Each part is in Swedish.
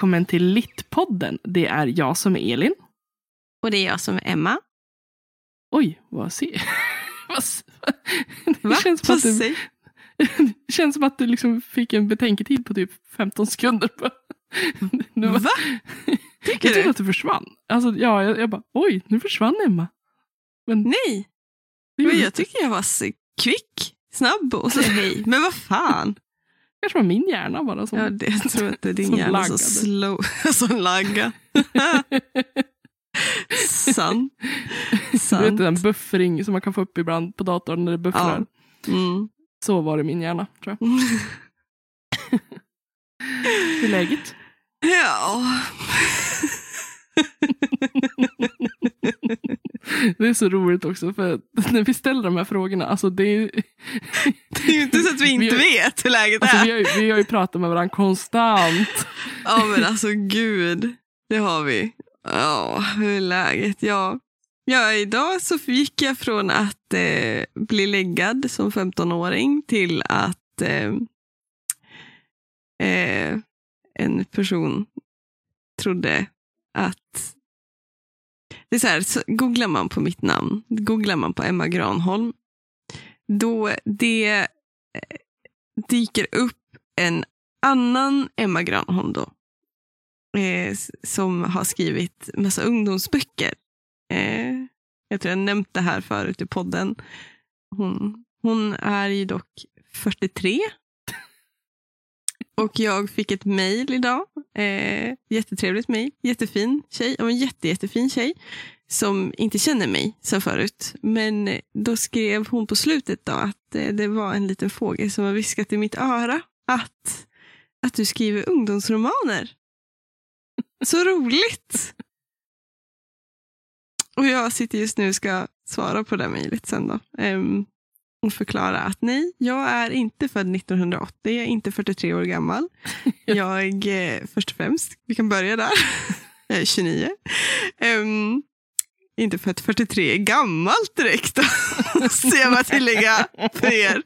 välkommen till Littpodden. Det är jag som är Elin. Och det är jag som är Emma. Oj, vad ser Va? känns som att du, det känns som att du liksom fick en betänketid på typ 15 sekunder. Nu var- Va? jag Tycker trodde du? att du försvann. Alltså, ja, jag, jag bara, oj, nu försvann Emma. Men Nej, men jag inte. tycker jag var så kvick, snabb och så hej. Men vad fan? Kanske var min hjärna bara som... Ja, det, tror att det är din Som hjärna laggade. slow, som lagga. Sant. du vet Sant. den buffering som man kan få upp ibland på datorn när det buffrar. Mm. Så var det min hjärna, tror jag. Hur är läget? Ja. Det är så roligt också för när vi ställer de här frågorna, alltså det är, Det är ju inte så att vi inte Vi har- vet hur läget alltså är. vi har, ju, vi har ju pratat med varandra konstant. Ja men alltså gud, det har vi. Ja, hur är läget? Ja. ja, idag så gick jag från att eh, bli läggad som 15-åring till att eh, eh, en person trodde att... Det är så här, så googlar man på mitt namn, googlar man på Emma Granholm, då det eh, dyker upp en annan Emma Granholm då. Eh, som har skrivit massa ungdomsböcker. Eh, jag tror jag nämnt det här förut i podden. Hon, hon är ju dock 43. Och jag fick ett mejl idag. Eh, jättetrevligt mejl. Jättefin tjej. Ja, En jätte, jättefin tjej. Som inte känner mig sen förut. Men eh, då skrev hon på slutet då att eh, det var en liten fågel som har viskat i mitt öra att, att du skriver ungdomsromaner. Så roligt! Och jag sitter just nu och ska svara på det mejlet sen då. Um, och förklara att nej, jag är inte född 1980, jag är inte 43 år gammal. Jag, eh, först och främst, vi kan börja där. Jag är 29. Ehm, inte för att 43 är gammalt direkt. Så jag bara tillägga för er.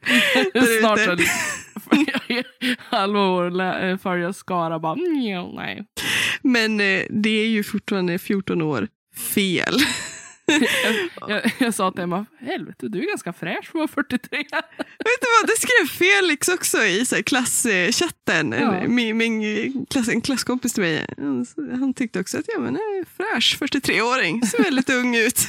Snart är halva år lä- eh, följa Skara bara, mm, nej. Men eh, det är ju fortfarande 14 år fel. Jag, jag sa till Emma, helvete du är ganska fräsch för att vara 43. Vet du vad, det skrev Felix också i så här, klasschatten. Ja. Min, min klass, en klasskompis till mig. Han, han tyckte också att jag men, är fräsch 43-åring, ser väldigt ung ut.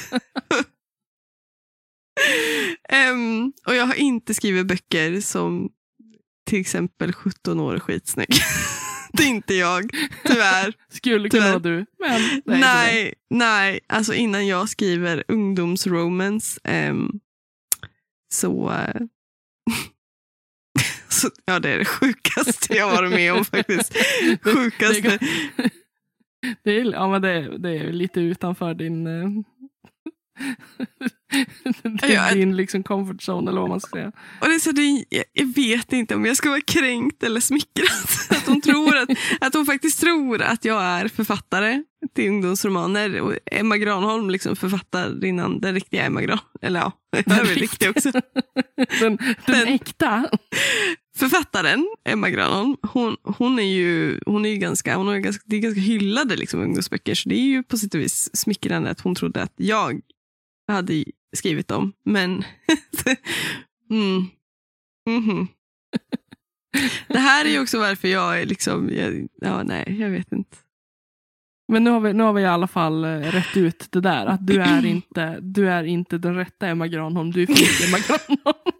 Em, och jag har inte skrivit böcker som till exempel 17 år är skitsnygg. det är inte jag, tyvärr. Skulle kunna vara du, men det. nej, nej, alltså innan jag skriver ungdomsromance ehm, så, eh, så... Ja, det är det sjukaste jag varit med om faktiskt. Sjukaste. Det, är, ja, men det, det är lite utanför din, din, Ja, din liksom comfort zone eller vad man ska säga. Och det är så det, jag- vet inte om jag ska vara kränkt eller smickrad. Att hon, tror att, att hon faktiskt tror att jag är författare till ungdomsromaner. Och Emma Granholm liksom författar innan den riktiga Emma Gran. Eller ja, jag är väl riktig också. Den, den Men- äkta. Författaren, Emma Granholm, hon, hon är ju, hon är ju ganska, hon ju ganska, det är ganska hyllade liksom, ungdomsböcker. Så det är ju på sätt och vis smickrande att hon trodde att jag hade skrivit dem. Men mm. Mhm. Det här är ju också varför jag är liksom, jag, ja nej, jag vet inte. Men nu har, vi, nu har vi i alla fall eh, rätt ut det där. Att du är inte, du är inte den rätta Emma Granholm. Du är fel Emma Granholm.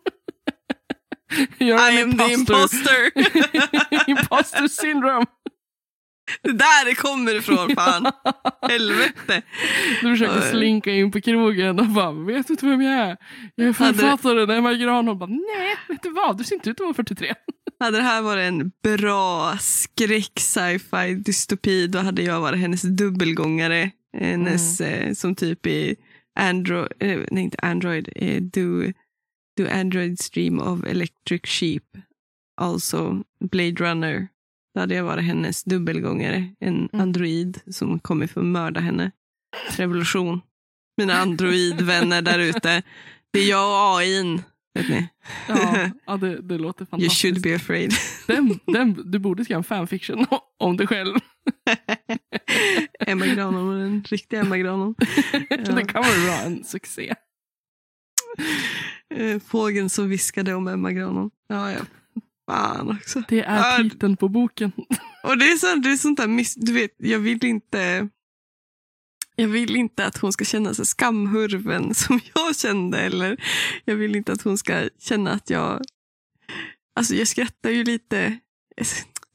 You're I am the imposter. imposter. imposter syndrome. Det där det kommer ifrån, fan. Helvete. Du försöker Oj. slinka in på krogen och bara, vet du inte vem jag är? Jag är författaren Emma Granholm. Bara, Nej, vet du vad? Du ser inte ut att vara 43. Hade det här varit en bra skräck sci-fi dystopi då hade jag varit hennes dubbelgångare. Hennes eh, som typ i Android, eh, nej inte Android, eh, do, do Android stream of electric sheep. Also Blade Runner. Då hade jag varit hennes dubbelgångare. En Mm. android som kommer för att mörda henne. Revolution. Mina androidvänner där ute. Det är jag och AIn. Vet ni? Ja, ja det, det låter You fantastiskt. should be afraid. Den, den, du borde skriva en fanfiction om dig själv. Emma Granholm, den riktiga Emma Granholm. Det kan vara en succé. Eh, Fågeln som viskade om Emma Granholm. Ja, ja. Fan också. Det är Ja, titeln på boken. Och det är, så, det är sånt där, miss, du vet, jag vill inte jag vill inte att hon ska känna sig skamhurven som jag kände. Eller jag vill inte att hon ska känna att jag... Alltså jag skrattar ju lite.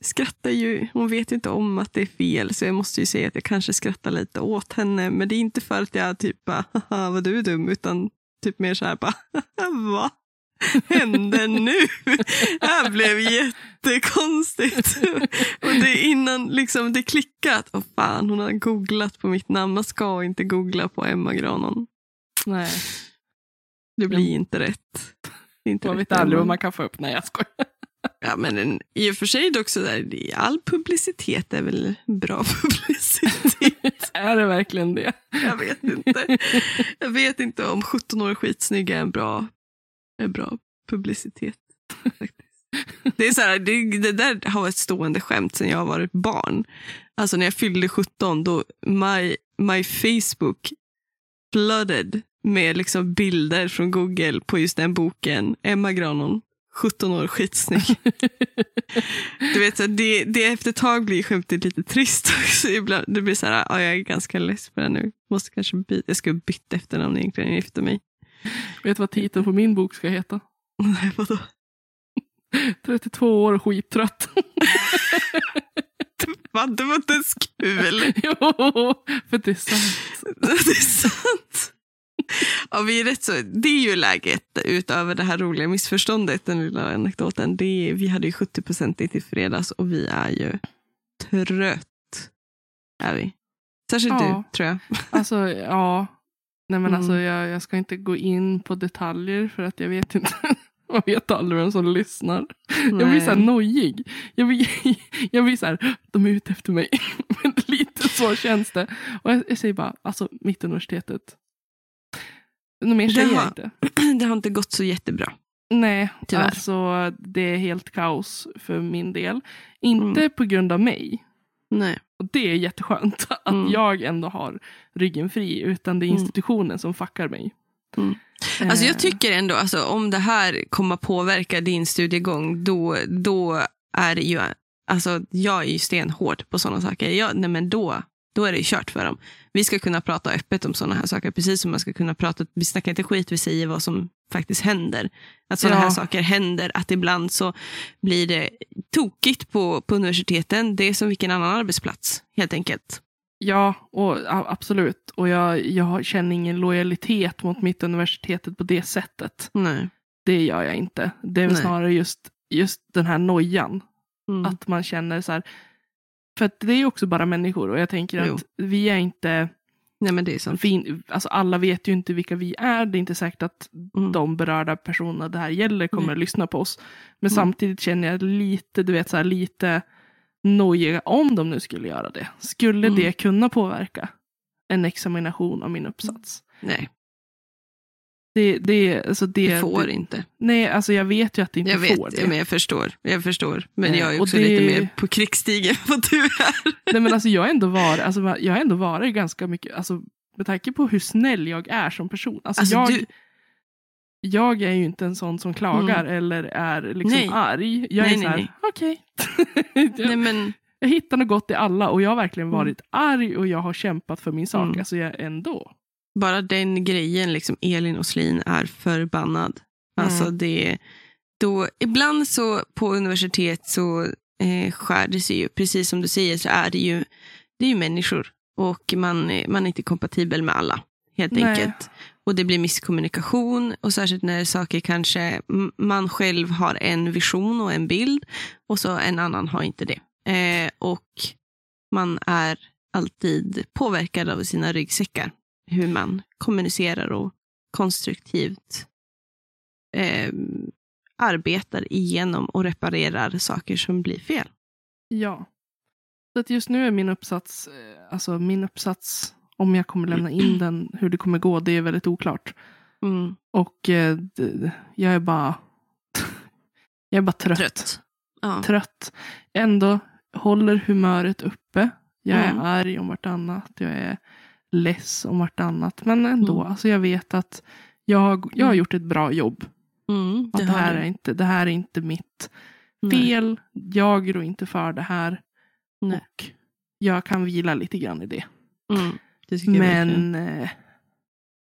Skrattar ju, hon vet ju inte om att det är fel så jag måste ju säga att jag kanske skrattar lite åt henne. Men det är inte för att jag typ bara, haha vad du är dum, utan typ mer så här bara, vad hände nu? Det här blev jättekonstigt. Och det är innan liksom det klickat. Åh fan, hon har googlat på mitt namn. Man ska inte googla på Emma Granholm. Nej, Det blir inte rätt. Inte man rätt vet aldrig vad man kan få upp. Nej, jag skojar. Ja, men en, i och för sig dock så där, all publicitet är väl bra publicitet. Är det verkligen det? Jag vet inte. Jag vet inte om 17 år skitsnygg är en bra, är bra publicitet. Det, är så här, det, det där har varit ett stående skämt sedan jag var ett barn. Alltså när jag fyllde 17, då my, my Facebook flooded med liksom bilder från Google på just den boken. Emma Granholm, 17 år, skitsnygg. Du vet, så det, det efter ett tag blir skämtet lite trist också. Ibland, det blir så här, ja, jag är ganska less på det nu. Måste kanske byta. Jag ska byta efternamn egentligen efter mig. Vet du vad titeln på min bok ska heta? Nej, vadå? 32 år och skittrött. Vad, det var inte ens kul. jo, för det är sant. Det är sant. Ja, vi är rätt så, det är ju läget utöver det här roliga missförståndet, den lilla anekdoten. Det är, vi hade ju 70 procent i fredags och vi är ju trött. Är vi. Särskilt Ja. du, tror jag. Alltså, ja. Nej, men Mm. alltså, jag, jag ska inte gå in på detaljer för att jag vet inte. Man vet aldrig vem som lyssnar. Jag blir så här Nej. nojig. Jag blir, jag blir så här, de är ute efter mig. Men lite så känns det. Och jag, jag säger bara, alltså Mittuniversitetet. Något mer säger jag inte. Det har inte gått så jättebra. Nej, Tyvärr. alltså det är helt kaos för min del. Inte Mm. på grund av mig. Nej. Och det är jätteskönt att Mm. jag ändå har ryggen fri. Utan det är Mm. institutionen som fuckar mig. Mm. Alltså Eh, jag tycker ändå, alltså, om det här kommer påverka din studiegång, då, då är ju, alltså jag är ju stenhård på sådana saker. Jag, nej men då, då är det ju kört för dem. Vi ska kunna prata öppet om sådana här saker, precis som man ska kunna prata, vi snackar inte skit, vi säger vad som faktiskt händer. Att sådana Ja. här saker händer, att ibland så blir det tokigt på, på universiteten. Det är som vilken annan arbetsplats, helt enkelt. Ja, och, absolut. Och jag, jag känner ingen lojalitet mot Mittuniversitetet på det sättet. Nej. Det gör jag inte. Det är Nej. snarare just, just den här nojan. Mm. Att man känner så här. För det är ju också bara människor och jag tänker Jo. att vi är inte, Nej men det är sant. fin, alltså alla vet ju inte vilka vi är. Det är inte säkert att Mm. de berörda personerna det här gäller kommer Nej. att lyssna på oss. Men Mm. samtidigt känner jag lite, du vet så här lite nojiga om de nu skulle göra det. Skulle Mm. det kunna påverka en examination av min uppsats? Nej, Det, det, alltså det, det får det, inte. Nej, alltså jag vet ju att det inte Jag vet, får det. men jag förstår. Jag förstår. Men Eh, jag är också det- lite mer på krigsstigen än vad du är. Nej, men alltså jag har ändå varit, alltså, jag har ändå varit ganska mycket, alltså, med tanke på hur snäll jag är som person. Alltså, Alltså, jag, du- jag är ju inte en sån som klagar eller är liksom Nej. arg. Jag Nej, är nej, så här, nej. okej. Nej, jag, men, jag hittar något gott i alla och jag har verkligen Mm. varit arg och jag har kämpat för min sak. Mm. Alltså jag ändå. Bara den grejen, liksom, Elin Oslin är förbannad. Alltså Mm. det, då, ibland så på universitet så eh, skär det sig ju, precis som du säger, så är det ju, det är ju människor. Och man, man är inte kompatibel med alla, helt Nej. enkelt. Och det blir misskommunikation och särskilt när saker kanske, man själv har en vision och en bild och så en annan har inte det. Eh, och man är alltid påverkad av sina ryggsäckar. Hur man kommunicerar och konstruktivt eh, arbetar igenom och reparerar saker som blir fel. Ja. Så att just nu är min uppsats, eh, alltså min uppsats, om jag kommer lämna in den, hur det kommer gå, det är väldigt oklart. Mm. Och eh, jag är bara, jag är bara trött. Trött. Ja. trött. Ändå, håller humöret uppe. Jag är Mm. arg om vartannat. Jag är less om vartannat. Men ändå, Mm. alltså jag vet att jag, jag har Mm. gjort ett bra jobb. Mm, Att det, har här är inte, det här är inte mitt Nej. fel. Jag rår inte för det här. Nej. Och jag kan vila lite grann i det. Mm, det. Men eh,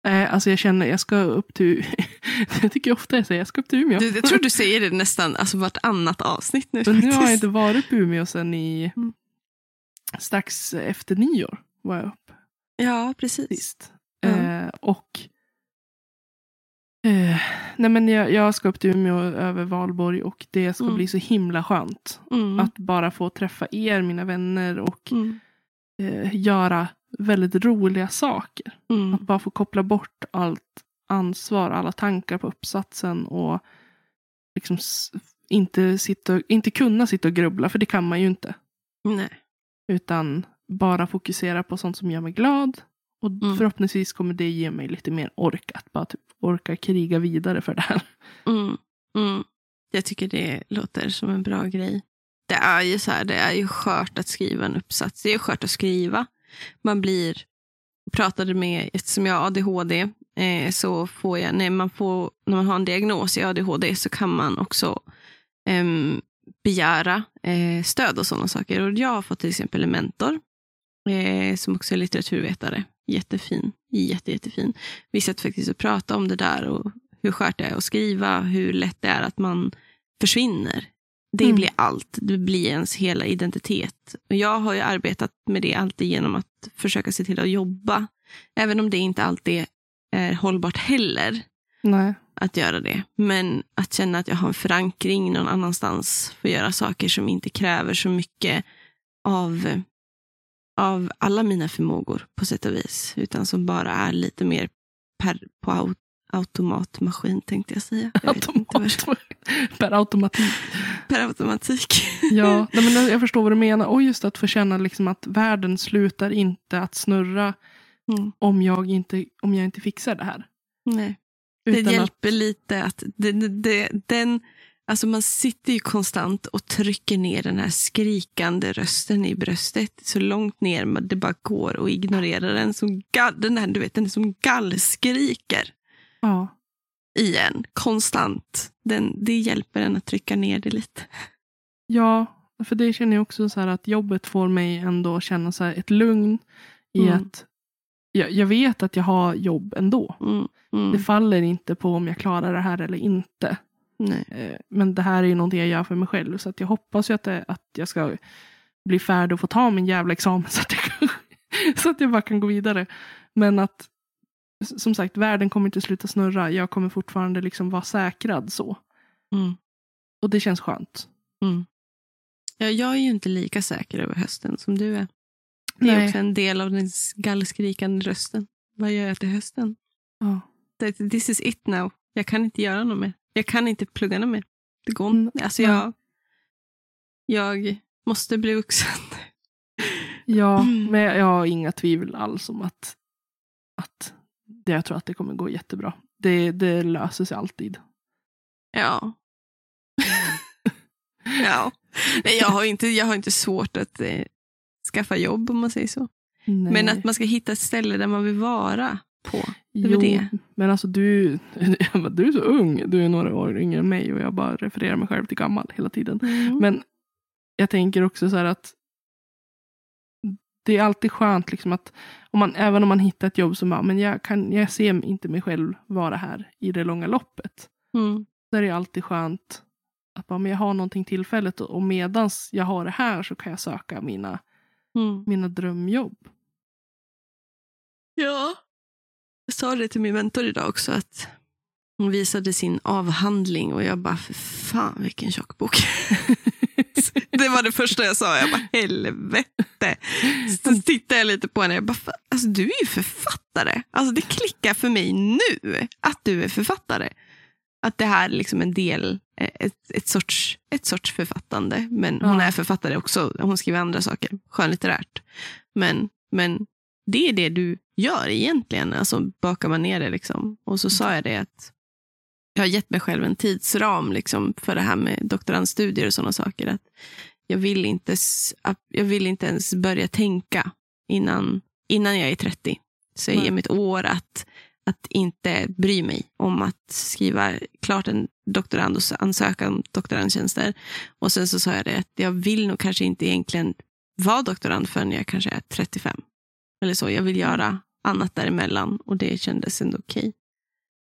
eh, alltså jag känner jag ska upp till Jag tycker ofta jag säger jag ska upp till Umeå. Du, jag tror du säger det nästan alltså, vartannat avsnitt nu. Men nu har jag inte varit på Umeå sedan i Mm. strax efter nyår. Var jag Ja, precis. Ja. Eh, och eh, nej men jag, jag ska upp till Umeå över Valborg och det ska Mm. bli så himla skönt. Mm. Att bara få träffa er, mina vänner och Mm. eh, göra väldigt roliga saker. Mm. Att bara få koppla bort allt ansvar, alla tankar på uppsatsen och liksom inte, sitta, inte kunna sitta och grubbla, för det kan man ju inte. Nej. Utan bara fokusera på sånt som gör mig glad. Och Mm. förhoppningsvis kommer det ge mig lite mer ork att bara typ orka kriga vidare för det här. Mm. Mm. Jag tycker det låter som en bra grej. Det är ju så här, det är ju skört att skriva en uppsats. Det är skört att skriva. Man blir, pratade med, eftersom jag har ADHD, eh, så får jag, när man, får, när man har en diagnos i ADHD så kan man också ehm, begära eh, stöd och sådana saker. Och jag har fått till exempel en mentor eh, som också är litteraturvetare. Jättefin, jätte, jättefin. Vi satt faktiskt och pratade om det där och hur skört det är att skriva, hur lätt det är att man försvinner. Det Mm. blir allt, det blir ens hela identitet. Och jag har ju arbetat med det alltid genom att försöka se till att jobba. Även om det inte alltid är hållbart heller Nej. att göra det. Men att känna att jag har en förankring någon annanstans för att göra saker som inte kräver så mycket av, av alla mina förmågor på sätt och vis. Utan som bara är lite mer per, på au, automatmaskin tänkte jag säga. Jag Automat. Per automatik. Per automatik. Ja, nej, men jag förstår vad du menar. Och just att få känna liksom att världen slutar inte att snurra Mm. om jag inte, om jag inte fixar det här. Nej. Det Utan hjälper att, lite att det, det, det, den, alltså man sitter ju konstant och trycker ner den här skrikande rösten i bröstet så långt ner men det bara går och ignorera den som, gall, den här, du vet, den som gallskriker ja, i en konstant. Den, det hjälper en att trycka ner det lite. ja, för det känner jag också så här att jobbet får mig ändå känna så ett lugn i Mm. att jag, jag vet att jag har jobb ändå. Mm, mm, Det faller inte på om jag klarar det här eller inte. Nej. Eh, Men det här är ju någonting jag gör för mig själv. Så att jag hoppas ju att, det, att jag ska bli färdig och få ta min jävla examen. Så att, jag, kan- så att jag bara kan gå vidare. Men att som sagt, världen kommer inte sluta snurra. Jag kommer fortfarande liksom vara säkrad så. Mm, Och det känns skönt. mm. Ja, jag är ju inte lika säker över hösten som du är. Det är Nej. också en del av den gallskrikande rösten. Vad gör jag till hösten? Det- This is it now. Jag kan inte göra något mer. Jag kan inte plugga något mer. Det går Mm, inte. Alltså nej. jag, jag måste bli vuxen. Ja, Mm. men jag har inga tvivel alls om att, att det, jag tror att det kommer gå jättebra. Det, det löser sig alltid. Ja. ja. Nej, jag, har inte, jag har inte svårt att eh, skaffa jobb om man säger så. Nej. Men att man ska hitta ett ställe där man vill vara på. Det jo, det. men alltså du, du är så ung. Du är några år yngre än mig och jag bara refererar mig själv till gammal hela tiden. Mm. Men jag tänker också så här att det är alltid skönt liksom att om man, även om man hittar ett jobb som bara, men jag, kan, jag ser inte mig själv vara här i det långa loppet. Mm. Så är det alltid skönt att bara, men jag har någonting tillfälligt och, och medans jag har det här så kan jag söka mina, Mm. mina drömjobb. Ja. Jag sa det till min mentor idag också. att Hon visade sin avhandling och jag bara, för fan vilken tjock bok. det var det första jag sa. Jag bara, helvete. Så tittade jag lite på henne. Jag bara, "Fan, alltså, du är ju författare. Alltså, det klickar för mig nu att du är författare. Att det här är liksom en del, eh, ett, ett, sorts, ett sorts författande. Men hon Ja. är författare också. Hon skriver andra saker, skönlitterärt. Men, men det är det du gör egentligen. Alltså bakar man ner det liksom. Och så sa jag det att jag har gett mig själv en tidsram liksom, för det här med doktorandstudier och sådana saker. Att jag vill inte, jag vill inte ens börja tänka innan, innan jag är 30. Så jag Nej. ger mig ett år att, att inte bry mig om att skriva klart en doktorand och s- ansöka om doktorandtjänster. Och sen så sa jag det att jag vill nog kanske inte egentligen vara doktorand förrän jag kanske är 35. Eller så. Jag vill göra annat däremellan och det kändes ändå okej.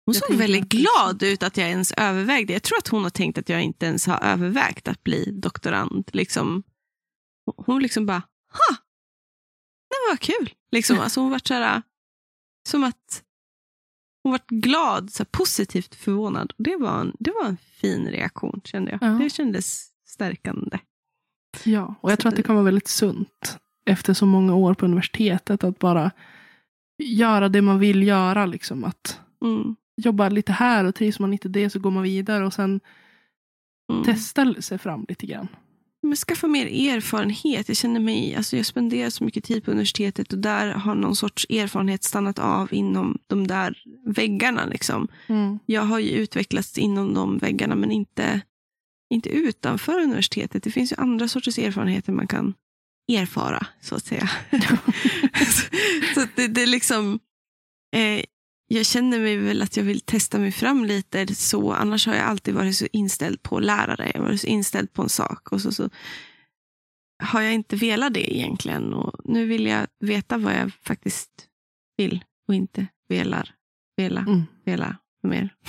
Hon Jag såg väldigt glad ut att jag ens övervägde. Jag tror att hon har tänkt att jag inte ens har övervägt att bli doktorand. Liksom, hon liksom bara, ha! Det var kul. Liksom, alltså hon var så här, som att hon var glad, så här, positivt förvånad. Det var, en, det var en fin reaktion kände jag. Ja. Det kändes stärkande. Ja, och jag Så tror att det det- kan vara väldigt sunt efter så många år på universitetet att bara göra det man vill göra. Liksom. Att Mm. jobba lite här och trivs man inte det så går man vidare och sen Mm. testa sig fram lite grann. Men skaffa mer erfarenhet. Jag känner mig, alltså jag spenderar så mycket tid på universitetet och där har någon sorts erfarenhet stannat av inom de där väggarna. Liksom. Jag har ju utvecklats inom de väggarna men inte, inte utanför universitetet. Det finns ju andra sorters erfarenheter man kan erfara, så att säga. så det, det är liksom, eh, jag känner mig väl att jag vill testa mig fram lite så. Annars har jag alltid varit så inställd på lärare. Jag har varit så inställd på en sak. Och så, så har jag inte velat det egentligen. Och nu vill jag veta vad jag faktiskt vill och inte velar. Vela, Mm. vela mer.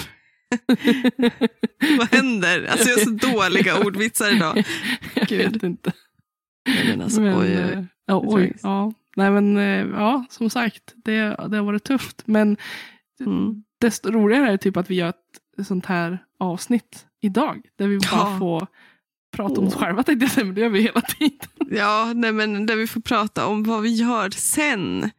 vad händer? Alltså jag har så dåliga ordvitsar idag. jag Gud. vet inte. Men alltså, Men, oj, oj, eh, ja, oj, ja. Nej men eh, ja, som sagt, det, det har varit tufft. Men Mm. desto roligare är det typ att vi gör ett sånt här avsnitt idag. Där vi bara Ja. får prata om oss Åh. själva tänkte jag säga, men det gör vi hela tiden. Ja, nej, men där vi får prata om vad vi gör sen.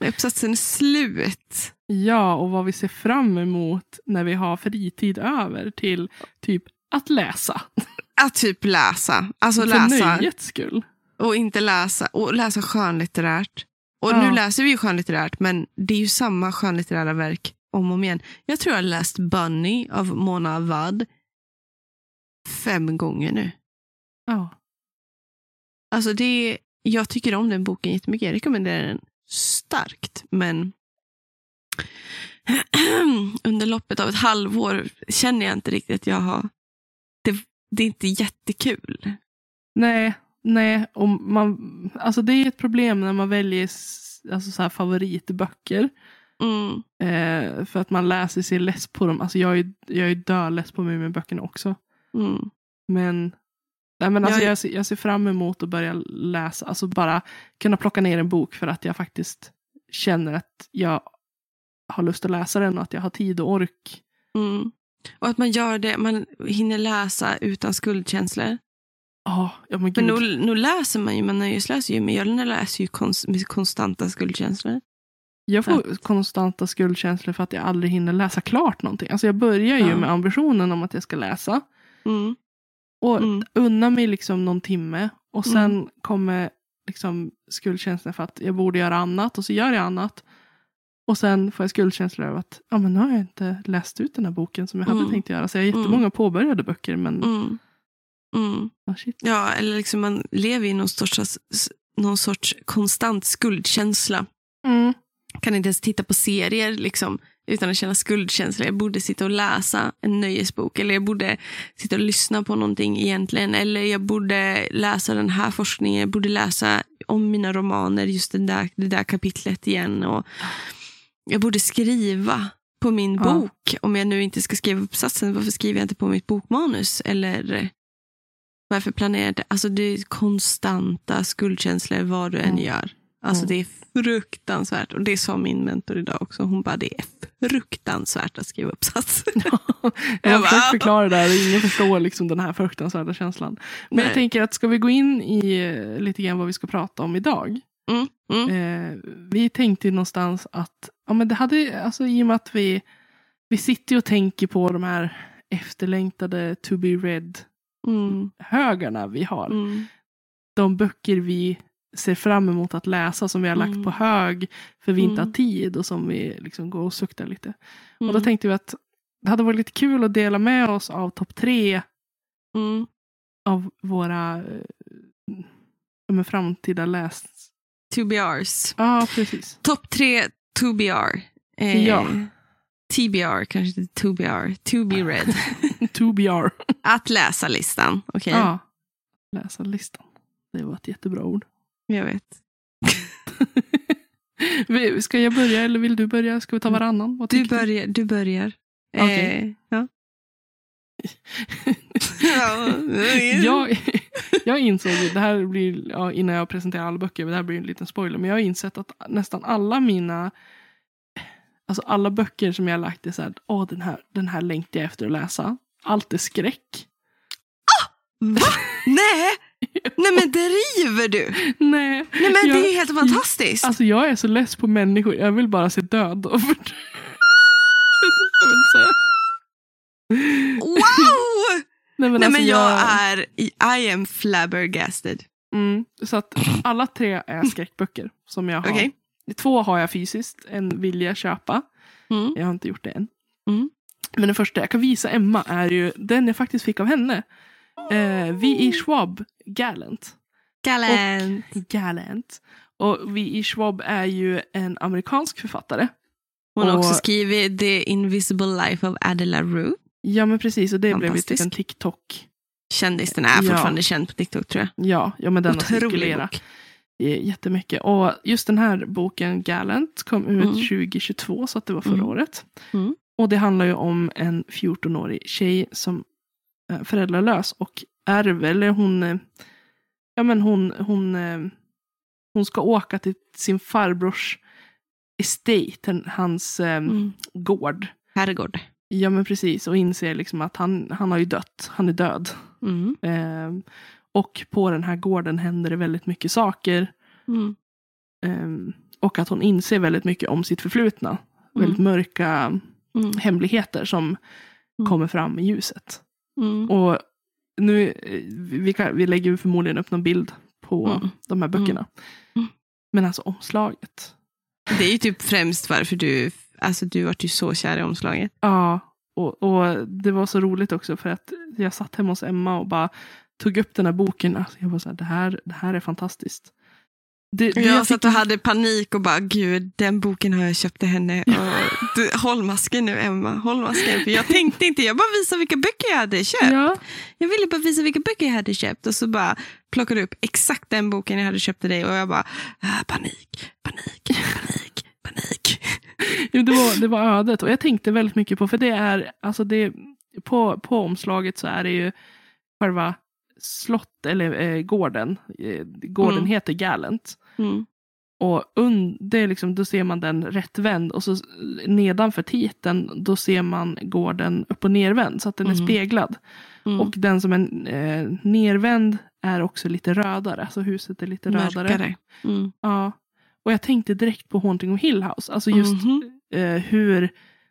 När uppsatsen är slut. Ja, och vad vi ser fram emot när vi har fritid över till typ att läsa. Att typ läsa. Alltså För läsa nöjets skull. och inte läsa. Och läsa skönlitterärt. Och Ja. nu läser vi ju skönlitterärt, men det är ju samma skönlitterära verk om och om igen. Jag tror jag har läst Bunny av Mona Awad fem gånger nu. Ja. Alltså det, jag tycker om den boken jättemycket. Jag rekommenderar den starkt. Men under loppet av ett halvår känner jag inte riktigt att jag har... Det, är inte jättekul. Nej, nej. Och man, alltså det är ett problem när man väljer alltså så här favoritböcker. Mm, Eh, för att man läser sig less på dem. Alltså jag är, jag är döless på Muminböckerna också. mm, Men, nej men alltså Jag- jag, ser, jag ser fram emot att börja läsa. Alltså bara kunna plocka ner en bok för att jag faktiskt känner att jag har lust att läsa den och att jag har tid och ork. mm. Och att man gör det, man hinner läsa utan skuldkänslor. Ja, ja men Men gud. nu, nu läser man ju, man läser ju, men jag läser ju konst, med konstanta skuldkänslor. Jag får konstanta skuldkänslor för att jag aldrig hinner läsa klart någonting. Alltså jag börjar ju Ja. med ambitionen om att jag ska läsa. Mm, Och mm, unna mig liksom någon timme. Och sen Mm. kommer liksom skuldkänslan för att jag borde göra annat. Och så gör jag annat. Och sen får jag skuldkänslor över att ja, men nu har jag inte läst ut den här boken som jag hade Mm. tänkt göra. Så jag har jättemånga påbörjade böcker. Men mm, mm. ah, shit. Ja, eller liksom man lever i någon sorts, någon sorts konstant skuldkänsla. Mm. Kan inte ens titta på serier liksom, utan att känna skuldkänsla. Jag borde sitta och läsa en nöjesbok. Eller jag borde sitta och lyssna på någonting egentligen. Eller jag borde läsa den här forskningen. Jag borde läsa om mina romaner, just den där, det där kapitlet igen. Och jag borde skriva på min Ja. bok. Om jag nu inte ska skriva uppsatsen, varför skriver jag inte på mitt bokmanus? Eller varför planerar jag inte? Alltså det är konstanta skuldkänslor vad du än gör. Alltså det är fruktansvärt. Och det sa min mentor idag också. Hon bara, det är fruktansvärt att skriva uppsats. jag har Jag bara, försökt förklara det och ingen förstår liksom den här fruktansvärda känslan. Men jag Nej. tänker att ska vi gå in i eh, lite grann vad vi ska prata om idag. Mm, mm, Eh, vi tänkte ju någonstans att, ja men det hade, alltså i och med att vi, vi sitter och tänker på de här efterlängtade to be read mm, högarna vi har. mm, De böcker vi ser fram emot att läsa som vi har lagt Mm. på hög för vi inte har tid och som vi liksom går och suktar lite. Och då tänkte vi att det hade varit lite kul att dela med oss av topp tre av våra eh, men framtida läs... 2BRs. Ja, precis. Topp tre 2BR. Eh, Ja. TBR, kanske inte 2BR. To be read. 2BR. Att läsa-listan. Okej, Ja. Läsa listan. Det var ett jättebra ord. jag vet. Ska jag börja eller vill du börja? Ska vi ta varannan? Vad Du börjar. Du börjar. Okej. Eh, ja. Ja. jag, jag insåg, ju- det här blir, ja, innan jag presenterar alla böcker, det här blir en liten spoiler, men jag har insett att nästan alla mina, alltså alla böcker som jag har lagt är så här, åh den här, den här längtar jag efter att läsa. Allt är skräck. Va? Nej! Nej men driver du? Nej, Nej men jag, det är helt fantastiskt. alltså jag är så less på människor, jag vill bara se död. Och för... Jag. Wow! Nej, men, Nej alltså men jag är, I am flabbergasted. Mm, så att alla tre är skräckböcker som jag har. Okej. Två har jag fysiskt, en vill jag köpa. Mm. Jag har inte gjort det än. Mm. Men den första jag kan visa Emma är ju den jag faktiskt fick av henne. Eh, V.E. Schwab, Gallant. Gallant. Gallant. Och V.E. Schwab är ju en amerikansk författare. Hon har Och- också skrivit The Invisible Life of Adela Rue. Ja men precis, och det blev ju typ en TikTok. Kändis, den är Ja. fortfarande känd på TikTok tror jag. Ja, ja men den har cirkulerat. Eh, Jättemycket. Och just den här boken Gallant kom ut Mm. 2022 så att det var förra Mm. året. Mm. Och det handlar ju om en 14-årig tjej som är föräldralös och ärver, eller hon, eh, ja men hon, hon, eh, hon ska åka till sin farbrors estate, hans eh, Mm. gård. Herrgård. Ja men precis, och inser liksom att han, han har ju dött, han är död. Mm. Eh, och på den här gården händer det väldigt mycket saker. Mm. Ehm, och att hon inser väldigt mycket om sitt förflutna. Väldigt mörka Mm. hemligheter som Mm. kommer fram i ljuset. Mm. Och nu, eh, vi, kan, vi lägger förmodligen upp någon bild på Mm. de här böckerna. Mm. Men alltså omslaget. Det är ju typ främst varför du, alltså du vart ju så kär i omslaget. Ja, och, och det var så roligt också för att jag satt hemma hos Emma och bara tog upp den här boken. Alltså jag var så här, det här, det här är fantastiskt. Det, det Jag jag satt och hade panik och bara, gud, den boken har jag köpt till henne. Och, du, håll masken nu Emma, håll masken. För jag tänkte inte, jag bara visade vilka böcker jag hade köpt. Ja, Jag ville bara visa vilka böcker jag hade köpt. Och så bara plockade du upp exakt den boken jag hade köpt till dig. Och jag bara, ah, panik, panik, panik, panik. Jo, det, var, det var ödet och jag tänkte väldigt mycket på, för det är, alltså det, på, på omslaget så är det ju själva slott, eller eh, gården, eh, gården Mm. heter Gallant. Mm. Och un, det är liksom, då ser man den rättvänd och så nedanför titeln då ser man gården upp och nervänd så att den är Mm. speglad. Mm. Och den som är eh, nervänd är också lite rödare, alltså huset är lite rödare. Mörkare. Mm. Ja. Och jag tänkte direkt på Haunting of Hill House, alltså just Mhm. eh, hur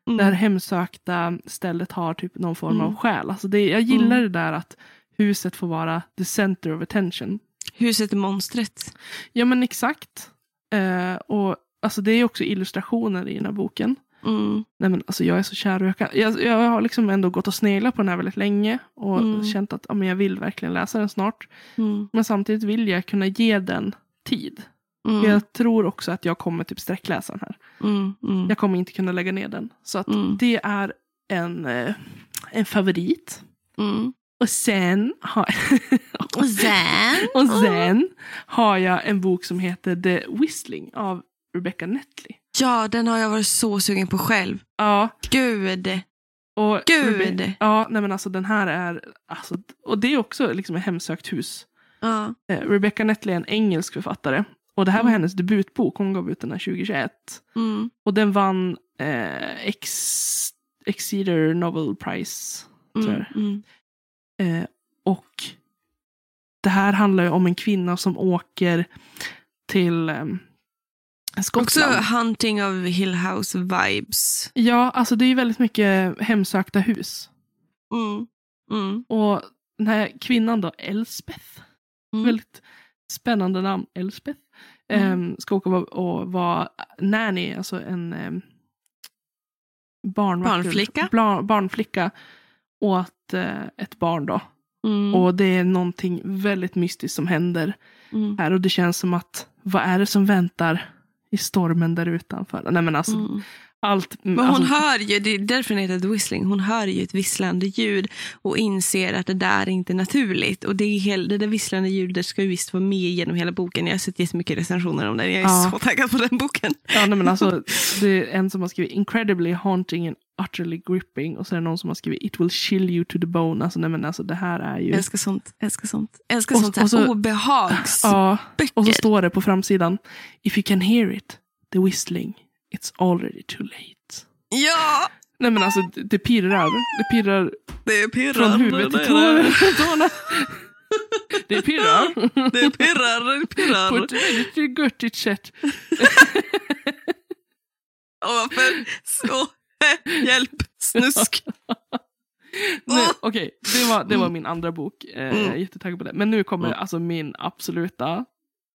Mm. det här hemsökta stället har typ någon form Mm. av själ. Alltså det, jag gillar Mm. det där att huset får vara the center of attention. Huset är monstret. Ja men exakt. Eh, och alltså det är också illustrationer i den här boken. Mm. Nej men alltså jag är så kär och jag, kan, jag, jag har liksom ändå gått och sneglat på den här väldigt länge. Och Mm. känt att ja, men jag vill verkligen läsa den snart. Mm. Men samtidigt vill jag kunna ge den tid. Mm. Jag tror också att jag kommer typ sträckläsa den här. Mm. Mm. Jag kommer inte kunna lägga ner den. Så att Mm. det är en, eh, en favorit. Mm. Och sen, har, Och sen? och sen har jag en bok som heter The Whistling av Rebecca Netley. Ja, den har jag varit så sugen på själv. Ja, Gud. och Gud. Rebe- ja, nej men alltså den här är, alltså, och det är också liksom ett hemsökt hus. Ja. Eh, Rebecca Netley är en engelsk författare. Och det här var Mm. hennes debutbok, hon gav ut den här 2021. Mm. Och den vann eh, Ex, Exeter Novel Prize. Mm. Mm. Eh, och det här handlar ju om en kvinna som åker till eh, Skottland. Också Hunting of Hill House vibes. Ja, alltså det är ju väldigt mycket hemsökta hus. Mm. Mm. Och den här kvinnan då, Elspeth, Mm. väldigt spännande namn, Elspeth, Mm. eh, ska åka och, och vara nanny, alltså en barnvakt, Barnflicka? Bla, barnflicka åt eh, ett barn då. Mm. Och det är någonting väldigt mystiskt som händer Mm. här. Och det känns som att, vad är det som väntar i stormen där utanför? Nej men alltså, Mm. allt. Men hon alltså, hör ju, det är därför den heter Whistling, hon hör ju ett visslande ljud och inser att det där är inte naturligt. Och det, är det där visslande ljudet ska ju visst vara med genom hela boken. Jag har sett jättemycket recensioner om den. Jag är Ja. så taggad på den boken. Ja, nej, men alltså, det är en som har skrivit incredibly haunting and utterly gripping. Och så är det någon som har skrivit it will chill you to the bone. Alltså, nej, men alltså, det här är ju... Jag älskar sånt. Älskar sånt. Älskar Och- sånt här och så- obehagsböcker. Ja, och så står det på framsidan. If you can hear it, the whistling, it's already too late. Ja, Nej men alltså det- det pirrar. Det pirrar det pirrar. från huvudet till det, är det. tå- tårna. Det pirrar. det pirrar, det På pirrar. ett väldigt göttigt sätt. Och varför? Så, hjälp, snusk. Nej, Okej, det, var, det var min andra bok. Eh, Jag är Mm. jättetaggad på det. Men nu kommer Mm. alltså min absoluta...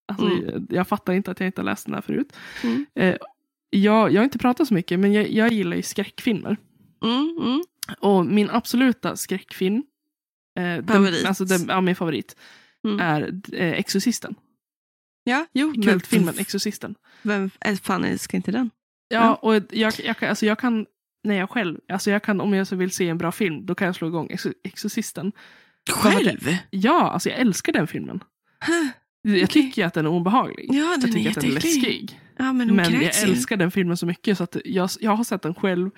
Alltså, Mm. Jag fattar inte att jag inte har läst den här förut. Mm. Eh, jag, jag har inte pratat så mycket, men jag, jag gillar ju skräckfilmer. Mm, mm. Och min absoluta skräckfilm, eh, den, Favorit. alltså den, ja, min favorit, Mm. är eh, Exorcisten. Ja, jo, kul. Kultfilmen Exorcisten. Vem är fan älskar inte den? Ja, Ja. och jag, jag, alltså jag kan, när jag själv, alltså jag kan, om jag så vill se en bra film, då kan jag slå igång Exor- Exorcisten. Själv? Ja, alltså jag älskar den filmen. Jag tycker att den är obehaglig. Ja, jag den är tycker att den är läskig. Ja, men Men jag älskar den filmen så mycket så att jag, jag har sett den själv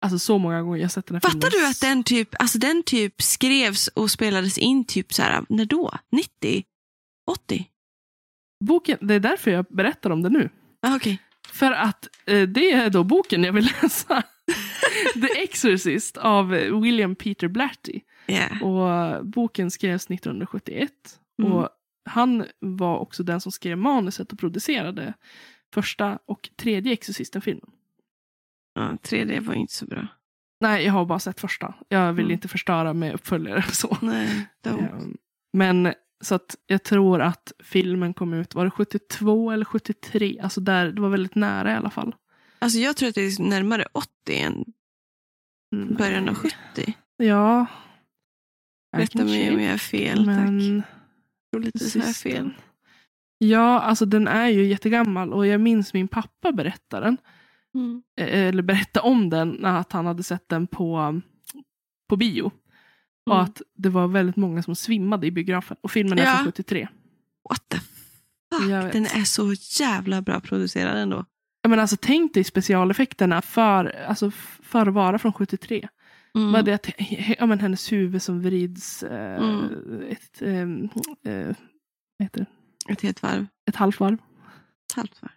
Alltså så många gånger jag sett den här Fattar filmen. du att den typ, alltså den typ skrevs och spelades in typ så här, när då? 90? 80? Boken, det är därför jag berättar om den nu. Ah, Okej. För att eh, det är då boken jag vill läsa. The Exorcist av William Peter Blatty. Yeah. Och boken skrevs 1971. Mm. Och han var också den som skrev manuset och producerade första och tredje Exorcisten-filmen. Ja, 3D var inte så bra. Nej, jag har bara sett första. Jag vill Mm. inte förstöra med uppföljare och så. Nej. Ehm, Men så att jag tror att filmen kom ut, var det 72 eller 73? Alltså där, det var väldigt nära i alla fall. Alltså jag tror att det är närmare 80 än Mm. början av 70. Ja. Rätta mig om jag är fel, tack. Men Jag tror lite så här fel. Ja, alltså den är ju jättegammal och jag minns min pappa berätta den. Mm. eh, Eller berätta om den, att han hade sett den på, på bio. Och Mm. att det var väldigt många som svimmade i biografen. Och filmen är Ja. från 73. What the Jag fuck? Den är så jävla bra producerad ändå. Menar, alltså, tänk dig specialeffekterna för, alltså, för att vara från 73. Mm. Bara det att ja, men hennes huvud som vrids eh, Mm. ett, eh, vad heter det? Ett helt varv. ett halvt varv. Ett halvt varv.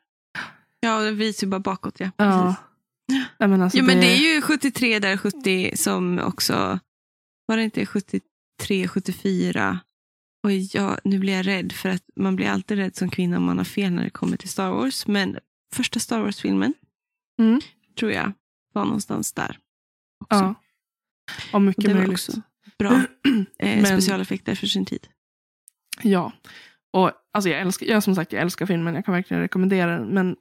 Ja, det visar ju bara bakåt. Ja, Ja. Ja, men alltså, Jo, men det är ju 73 där 70 som också... Var det inte 73, 74? Och jag, nu blir jag rädd för att man blir alltid rädd som kvinna om man har fel när det kommer till Star Wars. Men första Star Wars-filmen Mm. tror jag var någonstans där. Också. Ja. ja, mycket det var möjligt. också bra eh, specialeffekter för sin tid. Ja. Och alltså jag älskar, jag som sagt, jag älskar filmen. Jag kan verkligen rekommendera den. Men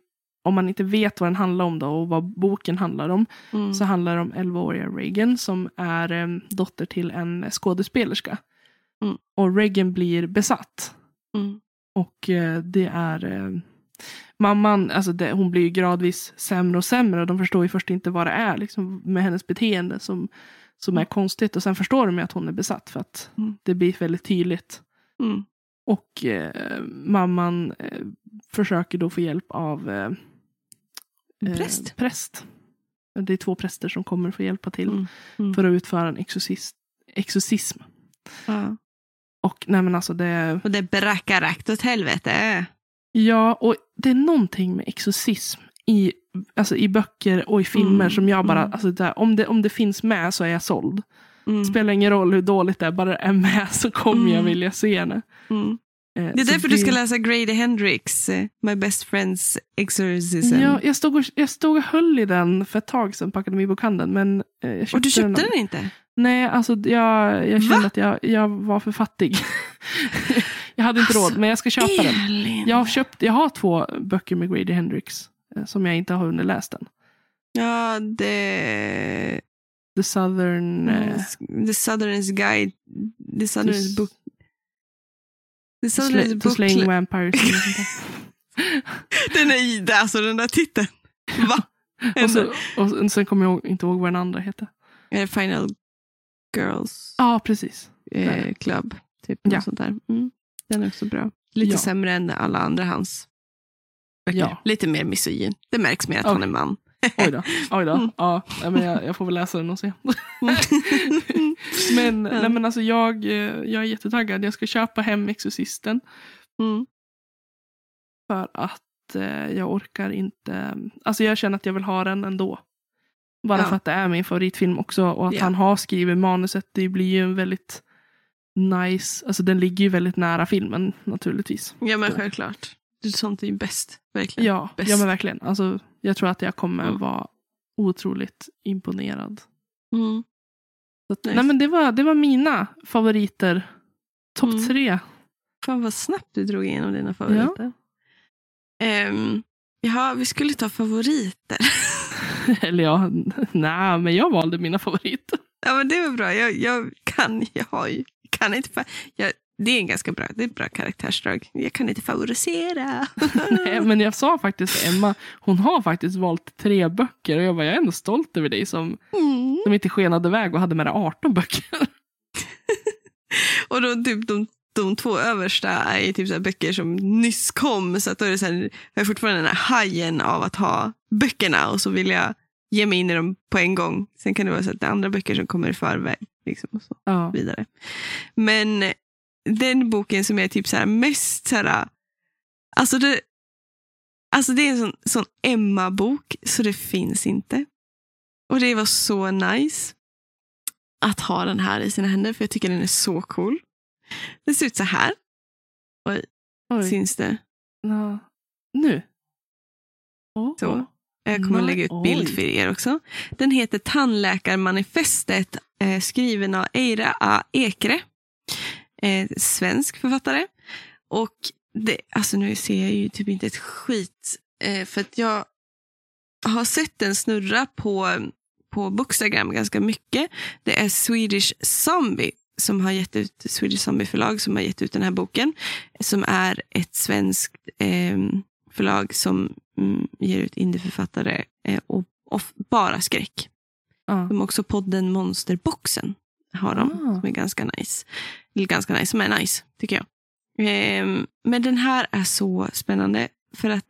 om man inte vet vad den handlar om då och vad boken handlar om. Mm. Så handlar det om 11-åriga Reagan som är eh, dotter till en skådespelerska. Mm. Och Reagan blir besatt. Mm. Och eh, det är eh, mamman, alltså det, hon blir ju gradvis sämre och sämre. Och de förstår ju först inte vad det är liksom, med hennes beteende som, som är konstigt. Och sen förstår de ju att hon är besatt för att Mm. det blir väldigt tydligt. Mm. Och eh, mamman eh, försöker då få hjälp av eh, eh, präst? präst. Det är två präster som kommer för att hjälpa till Mm. Mm. för att utföra en exorcist, exorcism. Ja. Och nej men alltså det, Och det brackar rakt åt helvete. ja, och det är någonting med exorcism i, alltså i böcker och i filmer Mm, som jag bara, mm. alltså där, om, det, om det finns med så är jag såld. Mm. Spelar ingen roll hur dåligt det är, bara det är med så kommer jag Mm. vilja se det. Mm. Eh, Det är därför du ska läsa Grady Hendrix, eh, My Best Friends Exorcism. Ja, jag, stod och, jag stod och höll i den för ett tag sedan på Akademibokhandeln. Men eh, jag köpte och du köpte den. den inte? Nej, alltså jag, jag kände Va? att jag, jag var för fattig. jag hade inte Alltså, råd, men jag ska köpa den. Elin. Jag har, köpt, jag har två böcker med Grady Hendrix eh, som jag inte har hunnit läsa än. Ja, det... The Southern... Mm, Eh, The Southern's Guide. The Southern's Book. The Southern's sla- to Book. Slaying Vampires. Den är det, alltså den där titeln. Va? och, så, och sen kommer jag inte ihåg vad den andra heter. Är det Final Girls Ja, precis. eh, Club? Typ Ja. sånt där. Mm. Den är också bra. Lite Ja. sämre än alla andra hans böcker. Ja. Lite mer misogyn. Det märks mer att han Okej. är man. Oj då. Oj då. Mm. Ja, men jag, jag får väl läsa den och se. Men, Ja. nej, men alltså jag, eh, jag är jättetaggad. Jag ska köpa hem Exorcisten. mm. För att eh, jag orkar inte. Alltså jag känner att jag vill ha den ändå. Bara Ja. för att det är min favoritfilm också. Och att Ja. han har skrivit manuset. Det blir ju en väldigt nice. Alltså den ligger ju väldigt nära filmen naturligtvis. Ja men självklart. Det är sånt är ju bäst. Verkligen. Ja, Bäst. ja men verkligen. Alltså, jag tror att jag kommer Mm. vara otroligt imponerad. Mm. Att, Nice. Nej men det var, det var mina favoriter. Topp Mm. tre. Fan vad snabbt du drog igenom dina favoriter. Ehm, ja, vi skulle ta favoriter. Eller ja, nej men jag valde mina favoriter. ja, men det var bra. Jag, jag kan, jag har ju, kan inte, jag, det är en ganska bra, det är ett bra karaktärsdrag. Jag kan inte favorisera. nej, men jag sa faktiskt till Emma, hon har faktiskt valt tre böcker. Och jag var jag är ändå stolt över dig som, Mm. som inte skenade iväg och hade med dig 18 böcker. Och då typ de, de två översta är typ så böcker som nyss kom. Så att då är det så här, jag har fortfarande den här hajen av att ha böckerna och så vill jag ge mig in i dem på en gång. Sen kan det vara så att det är andra böcker som kommer i förväg. Liksom, och så Ja. vidare. Men den boken som är typ så här mest så här, alltså det, alltså det är en sån, sån Emma-bok så det finns inte. Och det var så nice att ha den här i sina händer för jag tycker den är så cool. Den ser ut så här. Oj. Syns det? Ja. Nu. Åh. Så. Jag kommer att lägga ut bild för er också. Den heter Tandläkarmanifestet eh, skriven av Eira A. Ekre. Eh, svensk författare. Och det, alltså nu ser jag ju typ inte ett skit. Eh, för att jag har sett den snurra på, på Bookstagram ganska mycket. Det är Swedish Zombie som har gett ut, Swedish Zombie förlag som har gett ut den här boken. Som är ett svenskt eh, förlag som mm, ger ut indieförfattare eh, och, och bara skräck. Ja. De har också podden Monsterboxen. Har de, Ah. som är ganska nice. Eller ganska nice, som är nice, tycker jag. Ehm, men den här är så spännande. För att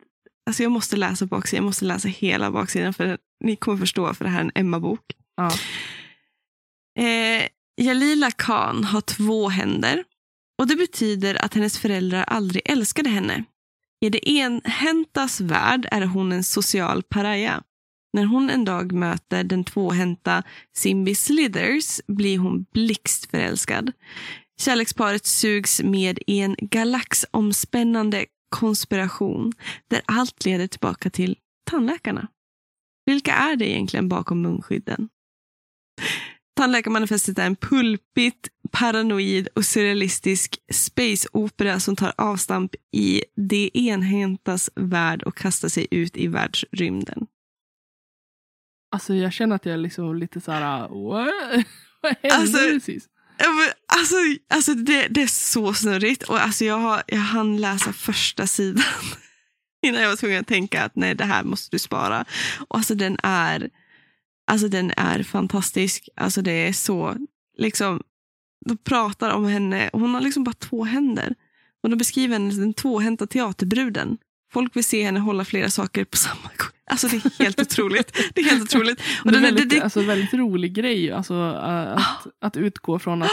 alltså jag måste läsa baksidan, jag måste läsa hela baksidan. För ni kommer förstå, för det här är en Emma-bok. Ja. Eh, Jalila Khan har två händer. Och det betyder att hennes föräldrar aldrig älskade henne. I det enhäntas värld är hon en social paraja. När hon en dag möter den tvåhänta Simbi Slithers blir hon blixtförälskad. Kärleksparet sugs med i en galaxomspännande konspiration där allt leder tillbaka till tandläkarna. Vilka är det egentligen bakom munskydden? Tandläkarmanifestet är en pulpigt, paranoid och surrealistisk space-opera som tar avstamp i det enhäntas värld och kastar sig ut i världsrymden. Alltså jag känner att jag är liksom lite så här, what? Vad hände Alltså, precis? Alltså, alltså det, det är så snurrigt. Och alltså jag, har, jag hann läsa första sidan innan jag var tvungen att tänka att nej, det här måste du spara. Och alltså den är, alltså den är fantastisk. Alltså det är så, liksom, de pratar om henne. Hon har liksom bara två händer. Och de beskriver henne som den tvåhänta teaterbruden. Folk vill se henne hålla flera saker på samma gång. Alltså det är helt otroligt. Det är helt otroligt. Och det är väldigt, det, det, alltså, väldigt rolig grej alltså, äh, att, Ah. att utgå från att,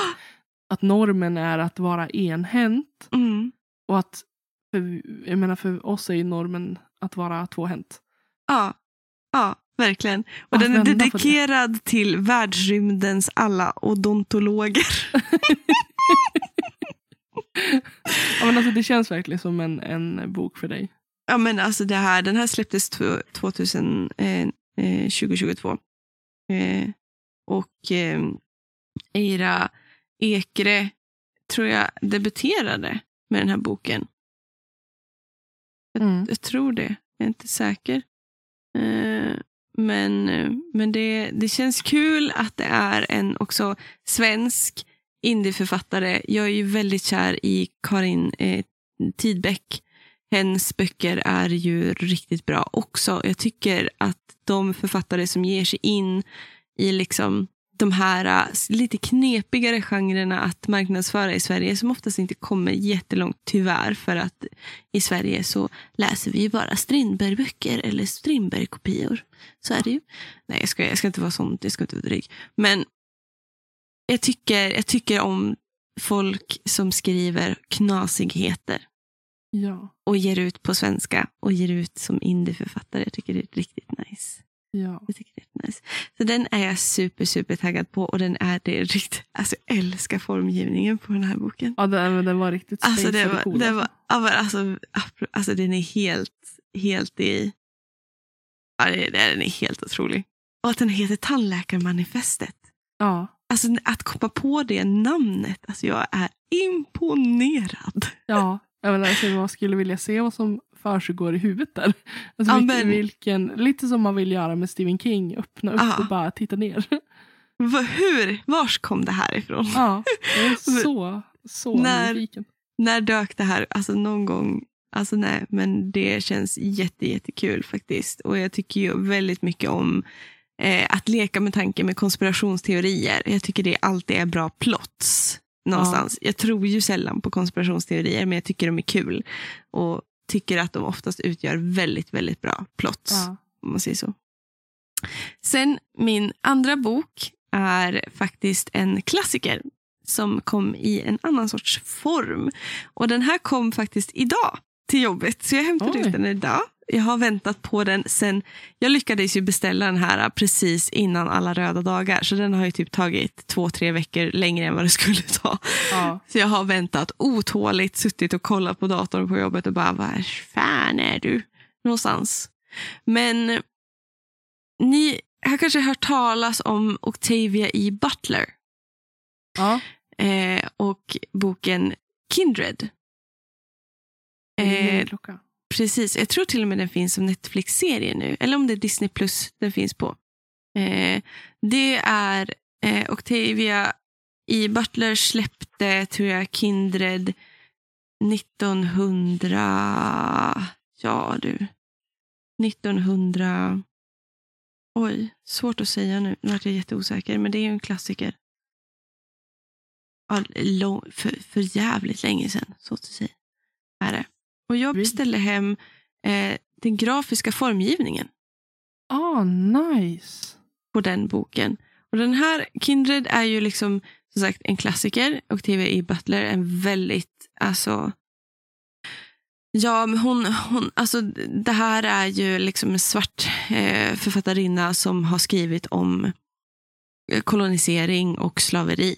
att normen är att vara enhänt. mm, Och att, för, jag menar för oss är ju normen att vara tvåhänt. Ja, ja verkligen. Och den är dedikerad till världsrymdens alla odontologer. Ja, men alltså, det känns verkligen som en, en bok för dig. Ja, men alltså det här, den här släpptes två- 2000, eh, eh, 2022. Eh, och eh, Eira Ekre tror jag debuterade med den här boken. Mm. Jag tror det. Jag är inte säker. Eh, men, eh, men det, det känns kul att det är en också svensk indieförfattare. Jag är ju väldigt kär i Karin eh, Tidbeck. Hennes böcker är ju riktigt bra också. Jag tycker att de författare som ger sig in i liksom de här uh, lite knepigare genrerna att marknadsföra i Sverige som oftast inte kommer jättelångt tyvärr för att i Sverige så läser vi bara Strindberg-böcker eller Strindberg-kopior. Så är det ju. Nej, jag ska, jag ska inte vara sånt, jag ska inte vara dryg. Men jag tycker, jag tycker om folk som skriver knasigheter Ja. och ger ut på svenska och ger ut som indieförfattare. Jag tycker det är riktigt nice. Ja. Jag tycker det är nice. Så den är jag super, super taggad på och den är det riktigt, alltså jag älskar formgivningen på den här boken. ja den, den var riktigt Alltså, det var, cool, det alltså. var, ja, alltså, alltså den är helt, helt i, ja det, den är helt otrolig. Och att den heter Tandläkarmanifestet. Ja. Alltså att komma på det namnet, alltså jag är imponerad. Ja, jag menar, alltså, man skulle vilja se vad som försiggår i huvudet där. Alltså, Ja, vilken, vilken, lite som man vill göra med Stephen King, öppna upp Ja. och bara titta ner. Va, hur, vars kom det här ifrån? Ja, jag är så, så När- nyfiken. När dök det här? Alltså någon gång. Alltså nej, men det känns jätte, jättekul faktiskt. Och jag tycker ju väldigt mycket om eh, att leka med tanken med konspirationsteorier. Jag tycker det alltid är bra plots någonstans. Jag tror ju sällan på konspirationsteorier, men jag tycker de är kul. Och tycker att de oftast utgör väldigt, väldigt bra plots. Ja. om man säger så. Sen min andra bok är faktiskt en klassiker som kom i en annan sorts form. Och den här kom faktiskt idag till jobbet, så jag hämtade Oj. ut den idag. Jag har väntat på den sen, jag lyckades ju beställa den här precis innan alla röda dagar, så den har ju typ tagit två, tre veckor längre än vad det skulle ta. Ja. Så jag har väntat otåligt, suttit och kollat på datorn på jobbet och bara, var fan är du någonstans? Men ni har kanske hört talas om Octavia E. Butler Ja. eh, och boken Kindred. Eh precis, jag tror till och med den finns som Netflix-serie nu, eller om det är Disney Plus den finns på. Eh, det är eh, Octavia E. Butler släppte, tror jag, Kindred 1900... Ja, du. 1900... Oj, svårt att säga nu. Nu vart jag jätteosäker, men det är ju en klassiker. Ja, lång, för, för jävligt länge sedan, så att säga. Är det. Och jag beställde hem eh, den grafiska formgivningen Ah, nice. på den boken. Och den här Kindred är ju liksom som sagt en klassiker. Octavia E. Butler är en väldigt, alltså Ja, men hon, hon, alltså det här är ju liksom en svart eh, författarinna som har skrivit om eh, kolonisering och slaveri.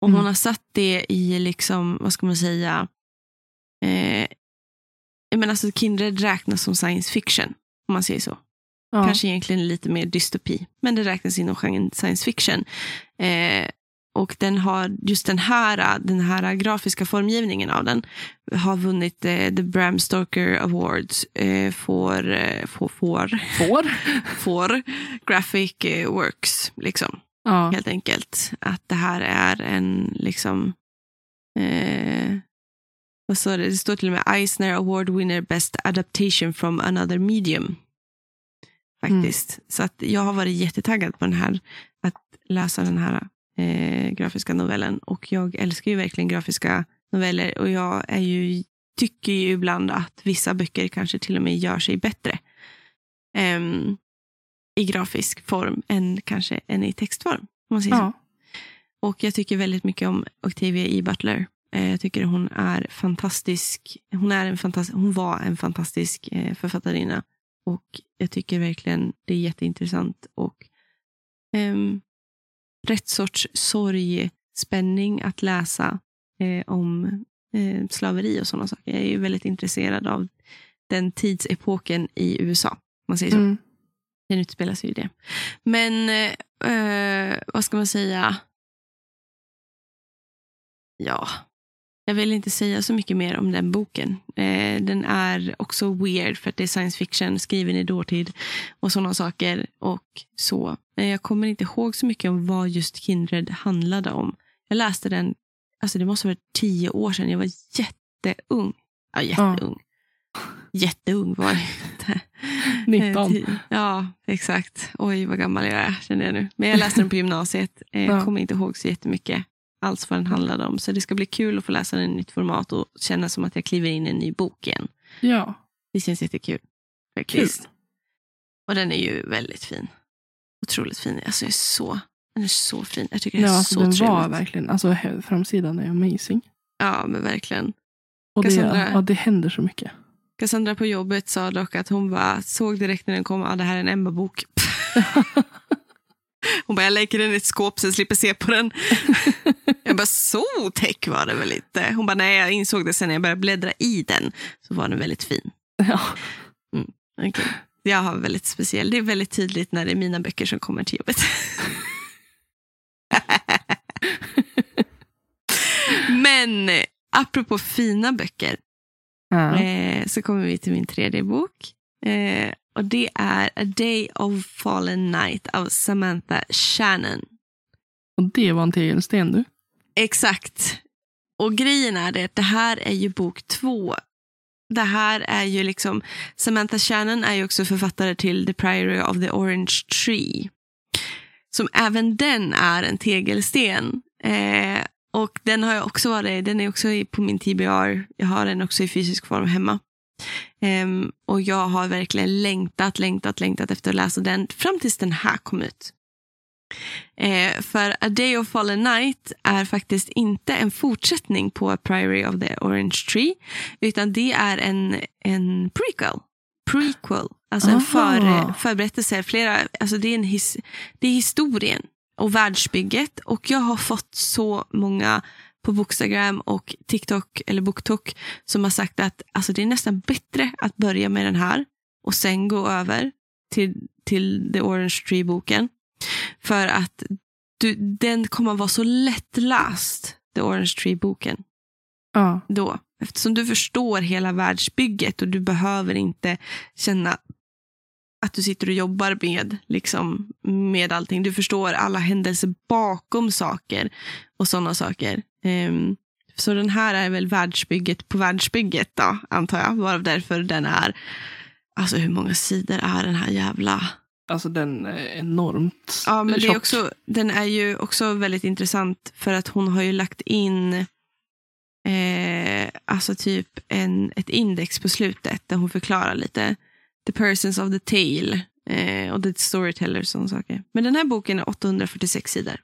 Och Mm. hon har satt det i, liksom, vad ska man säga, eh, menar alltså Kindred räknas som science fiction, om man säger så. Ja. Kanske egentligen lite mer dystopi, men det räknas inom genren science fiction. Eh, och den har, just den här, den här grafiska formgivningen av den har vunnit eh, the Bram Stoker Awards eh, för, eh, för, för, Får. för graphic eh, works. Liksom, Ja. helt enkelt. Att det här är en, liksom, eh, vad står det? Det står till och med Eisner Award winner best adaptation from another medium. Faktiskt. Så att jag har varit jättetaggad på den här, att läsa den här eh, grafiska novellen. Och jag älskar ju verkligen grafiska noveller. Och jag är ju, tycker ju ibland att vissa böcker kanske till och med gör sig bättre ehm, i grafisk form än kanske än i textform. Om man säger så. Ja. Och jag tycker väldigt mycket om Octavia E. Butler. Eh, Jag tycker hon är fantastisk. Hon, är en fantastisk, hon var en fantastisk eh, författarinna. Och jag tycker verkligen det är jätteintressant. Och ehm, rätt sorts sorgspänning att läsa eh, om eh, slaveri och sådana saker. Jag är ju väldigt intresserad av den tidsepoken i USA. Man säger så. Mm. Den utspelar sig i det. Men eh, eh, vad ska man säga? Ja. Jag vill inte säga så mycket mer om den boken. Eh, den är också weird för att det är science fiction skriven i dåtid och sådana saker. Och så. Eh, jag kommer inte ihåg så mycket om vad just Kindred handlade om. Jag läste den, alltså det måste ha varit tio år sedan. Jag var jätteung. Ja, jätteung. Ja. Jätteung var jag inte. 19. Eh, ja, exakt. Oj, vad gammal jag är känner jag nu. Men jag läste den på gymnasiet. Jag ja. kommer inte ihåg så jättemycket alls vad den handlade om. Så det ska bli kul att få läsa den i nytt format och känna som att jag kliver in i en ny bok igen. Ja. Det känns jättekul. Faktiskt. Kul. Och den är ju väldigt fin. Otroligt fin. Alltså, jag är så, den är så fin. Jag tycker det är ja, alltså, så den trevligt. var verkligen, alltså framsidan är amazing. Ja, men verkligen. Och det, Cassandra, ja, det händer så mycket. Cassandra på jobbet sa dock att hon bara såg direkt när den kom, att det här är en Emma-bok. Hon bara, jag lägger den i ett skåp så jag slipper se på den. jag bara, så otäck var det väl inte? Hon bara, nej jag insåg det sen när jag började bläddra i den. Så var den väldigt fin. Ja. Mm, okay. Jag har väldigt speciell, det är väldigt tydligt när det är mina böcker som kommer till jobbet. Men apropå fina böcker. Ja. Eh, så kommer vi till min tredje bok. Eh, och det är A Day of Fallen Night av Samantha Shannon. Och det var en tegelsten du? Exakt. Och grejen är det att det här är ju bok två. Det här är ju liksom, Samantha Shannon är ju också författare till The Priory of the Orange Tree. Som även den är en tegelsten. Eh, och den har jag också varit, den är också på min TBR. Jag har den också i fysisk form hemma. Um, och jag har verkligen längtat, längtat, längtat efter att läsa den fram tills den här kom ut. Uh, för A Day of Fallen Night är faktiskt inte en fortsättning på A Priory of the Orange Tree, utan det är en, en prequel. Prequel, alltså Aha. en för, förberättelse. Flera, alltså det, är en his, det är historien och världsbygget. Och jag har fått så många på Bookstagram och TikTok eller BookTok som har sagt att alltså, det är nästan bättre att börja med den här och sen gå över till, till The Orange Tree-boken. För att du, den kommer att vara så lättläst, The Orange Tree-boken. Ja. Då. Eftersom du förstår hela världsbygget och du behöver inte känna att du sitter och jobbar med, liksom, med allting. Du förstår alla händelser bakom saker och sådana saker. Um, så den här är väl världsbygget på världsbygget då, antar jag. Varav därför den är, alltså hur många sidor är den här jävla... Alltså den är enormt Ja, men det är också, den är ju också väldigt intressant för att hon har ju lagt in eh, alltså typ en, ett index på slutet där hon förklarar lite the persons of the tale eh, och the storytellers och sådana saker. Men den här boken är 846 sidor.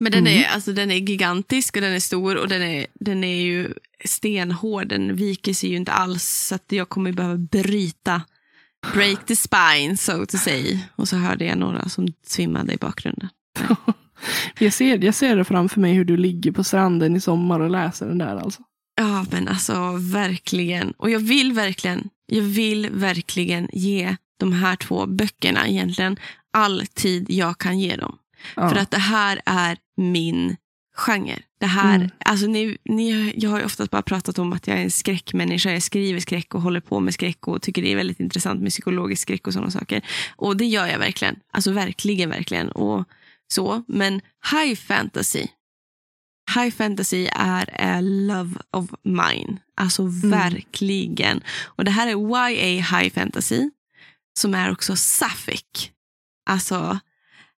Men den, mm. är, alltså, den är gigantisk och den är stor och den är, den är ju stenhård. Den viker sig ju inte alls så att jag kommer behöva bryta, break the spine so to say. Och så hörde jag några som svimmade i bakgrunden. jag, ser, jag ser det framför mig hur du ligger på stranden i sommar och läser den där alltså. Ja men alltså verkligen. Och jag vill verkligen, jag vill verkligen ge de här två böckerna egentligen all tid jag kan ge dem. Ja. För att det här är min genre. Det här, mm. alltså ni, ni, jag har ju oftast bara pratat om att jag är en skräckmänniska. Jag skriver skräck och håller på med skräck och tycker det är väldigt intressant med psykologisk skräck och sådana saker. Och det gör jag verkligen. Alltså verkligen, verkligen. Och så. Men high fantasy. High fantasy är a love of mine. Alltså mm. verkligen. Och det här är YA high fantasy. Som är också sapphic. Alltså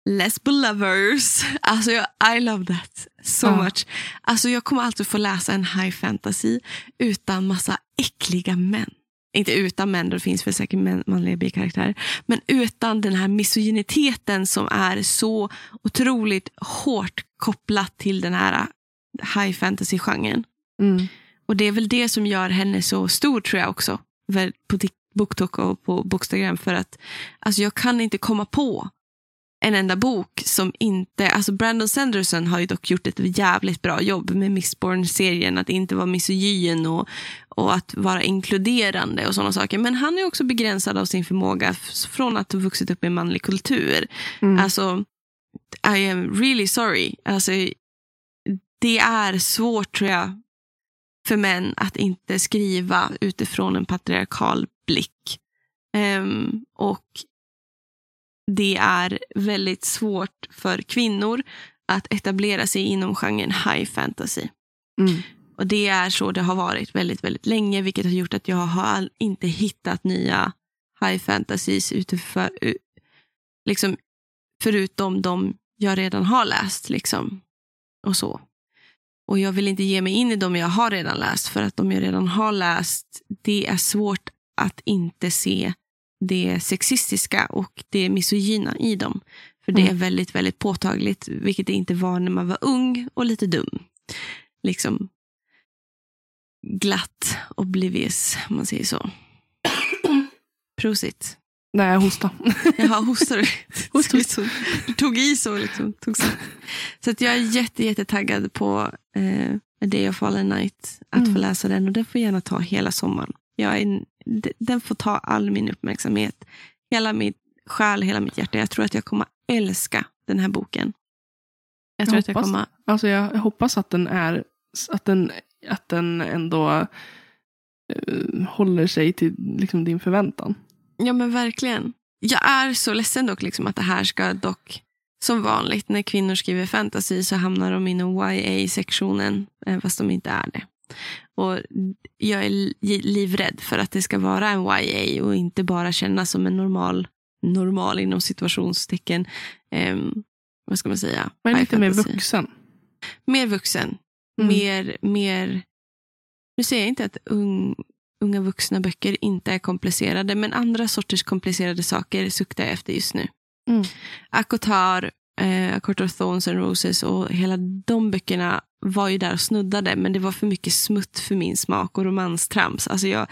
lesbo lovers. Alltså jag, I love that so ja. much. Alltså jag kommer alltid få läsa en high fantasy utan massa äckliga män. Inte utan män, det finns väl säkert män, manliga bikaraktärer. Men utan den här misogyniteten som är så otroligt hårt kopplat till den här high fantasy-genren. Mm. Och det är väl det som gör henne så stor tror jag också. På BookTok och på Bookstagram. För att alltså jag kan inte komma på en enda bok som inte... Alltså Brandon Sanderson har ju dock gjort ett jävligt bra jobb med Mistborn-serien. Att inte vara misogyn och, och att vara inkluderande och sådana saker. Men han är också begränsad av sin förmåga från att ha vuxit upp i manlig kultur. Mm. Alltså, I am really sorry. Alltså, det är svårt tror jag för män att inte skriva utifrån en patriarkal blick. Um, och det är väldigt svårt för kvinnor att etablera sig inom genren high fantasy. Mm. Och det är så det har varit väldigt, väldigt länge, vilket har gjort att jag har inte hittat nya high fantasies utifrån, liksom, förutom de jag redan har läst. Liksom. Och så. Och jag vill inte ge mig in i de jag har redan läst, för att de jag redan har läst, det är svårt att inte se det sexistiska och det misogyna i dem. För det Mm. är väldigt, väldigt påtagligt, vilket det inte var när man var ung och lite dum. Liksom glatt, oblivious, om man säger så. Prosit. Nej, jag hostar. Jaha, hostar du? Host, host. Du tog i så. Liksom. Tog så så att jag är jätte, jättetaggad på eh, A Day of Fallen Night. Att Mm. få läsa den och den får gärna ta hela sommaren. Jag är, den får ta all min uppmärksamhet. Hela mitt själ, hela mitt hjärta. Jag tror att jag kommer älska den här boken. Jag tror att jag hoppas kommer... Alltså jag, jag hoppas att den är att den, att den ändå eh, håller sig till liksom, din förväntan. Ja men verkligen. Jag är så ledsen dock liksom att det här ska dock, som vanligt när kvinnor skriver fantasy så hamnar de inom YA-sektionen, eh, fast de inte är det. Och jag är li- livrädd för att det ska vara en YA och inte bara kännas som en normal, normal inom situationstecken, ehm, vad ska man säga? Men lite mer vuxen. Mer vuxen. Mm. Mer, mer... Nu säger jag inte att ung, unga vuxna böcker inte är komplicerade, men andra sorters komplicerade saker suktar jag efter just nu. Mm. Akotar, eh, A Court of Thorns and Roses och hela de böckerna var ju där och snuddade, men det var för mycket smutt för min smak och romanstrams. Alltså jag